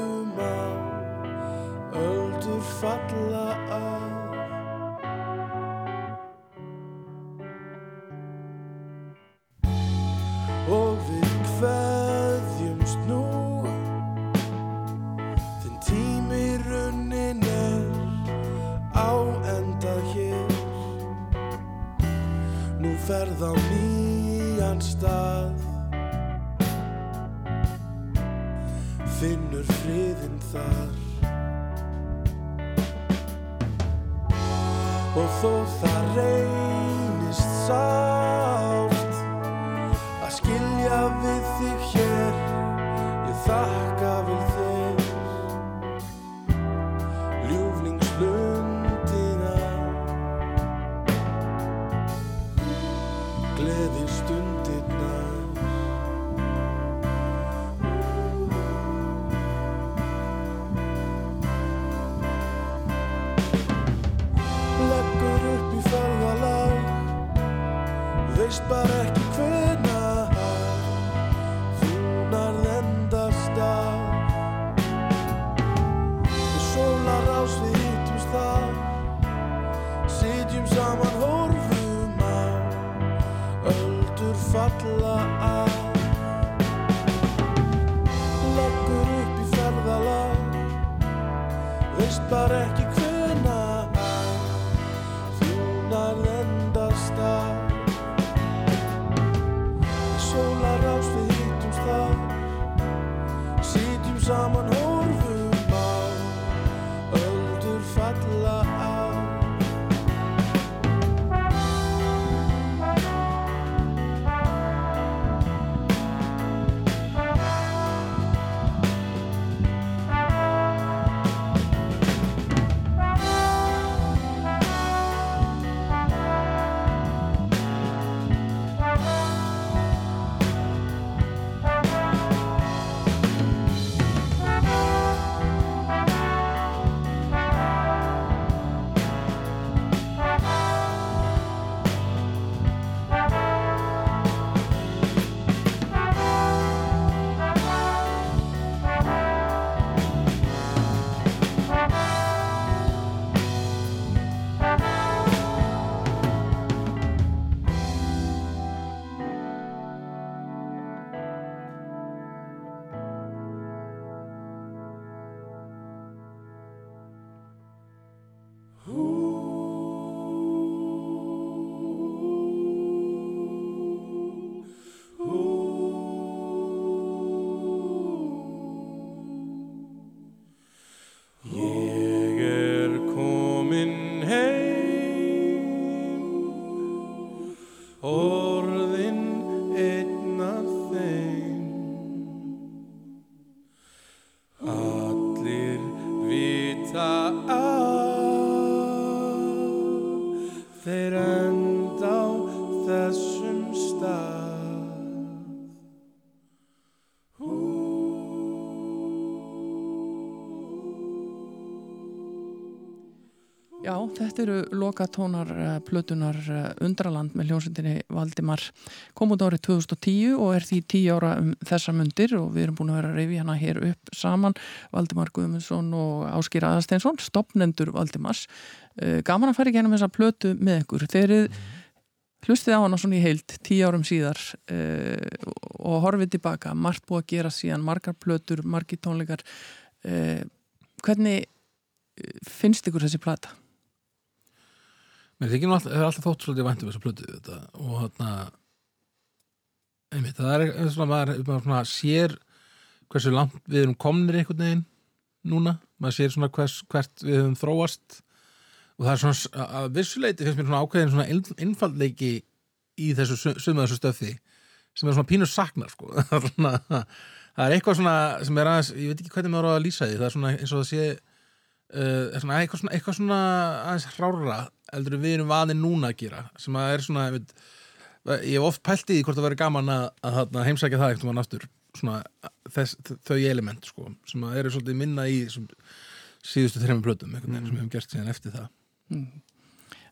þetta eru lokatónar uh, plötunar uh, Undraland með hljómsveitinni Valdimar. Kom út árið 2010 og er því 10 ára um þessa mundir og við erum búin að vera að reyfi hana hér upp saman. Valdimar Guðmundsson og Áskýr Aðasteinsson stopnendur Valdimars. Uh, gaman að fara í genum þessa plötu með ykkur. Þeir hlustið á hana svona í heild 10 árum síðar og horfið tilbaka, margt búið að gera síðan margar plötur, margir tónleikar. Hvernig finnst ykkur þessi plata? Mér þykir nú alltaf, hefur alltaf þótt svolítið væntum þessa plötu þetta. Og þarna einmitt, það er svona maður, maður svona sér hversu langt við erum komnir einhvern veginn núna, maður sér svona hvers, hvert við höfum þróast. Og það er svona að að vissuleiti finnst mér svona ákveðin svona einfaldleiki í þessu su- sumu þessu stöfi sem er svona pínur saknar sko. Það er það er eitthvað svona sem er aðeins, ég veit ekki hvernig maður á að lýsa því. Það er svona eins og það sé uh, er svona, eitthvað, svona, svona aðeins hrára eldur en við erum vanið núna að gera sem að er svona ég, veit, ég hef oft pælt í því hvort það verður gaman að, að, að heimsækja það eitthvað aftur svona þess, þau element sko, sem að eru svolítið minna í þessum síðustu þreymum plötum einhvern veginn sem við hefum gert síðan eftir það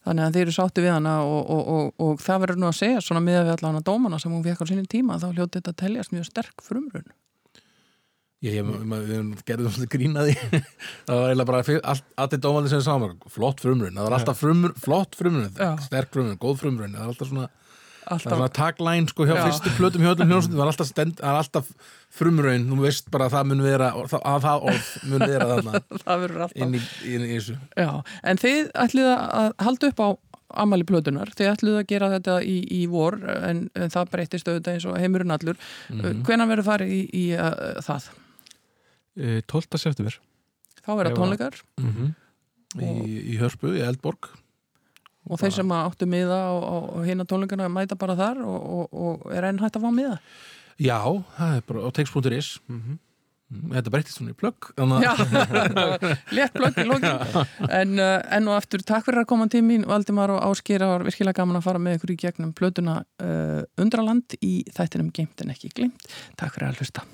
Þannig að þeir eru sátti við hana og, og, og, og það verður nú að segja svona miða við allan að dómana sem hún fekk á sinni tíma þá hljóti þetta að teljast mjög sterk frumrun. Ég, við gerðum svolítið grínaði það var eiginlega bara fyr- allt- allir dómandi sem saman, flott frumrun það var alltaf frumrun, flott frumrun sterk frumrun, góð frumrun það var alltaf svona, það var Alltaf, svona tagline sko hjá Já. fyrstu plötum hjá öllum hljómsveitum, það var alltaf, stend, alltaf frumrun, þú veist bara að það mun vera að það orð mun vera þarna alltaf. inn í, inn í þessu Já, en þið ætlið að halda upp á amali plötunar, þið ætlið að gera þetta í, í vor en, en það breytist auðvitað eins og heimurinn allur. Mm Mhm. Hvenær verður farið í, í uh, það? Eh, 12. september Þá verða tónleikar Mhm. í, í Hörpu, í Eldborg og þeir sem áttu miða á hina tónleikana mæta bara þar og, og, og er enn hægt að fá miða. já, það er bara á text.is Mhm. þetta breytist svona í plögg Já, létt blögg í lókin en uh, enn og aftur, takk fyrir að koma til mín Valdimar og Áskýr, það var virkilega gaman að fara með ykkur í gegnum plötuna uh, Undraland í þættinum Geimt en ekki glimt Takk fyrir að hlusta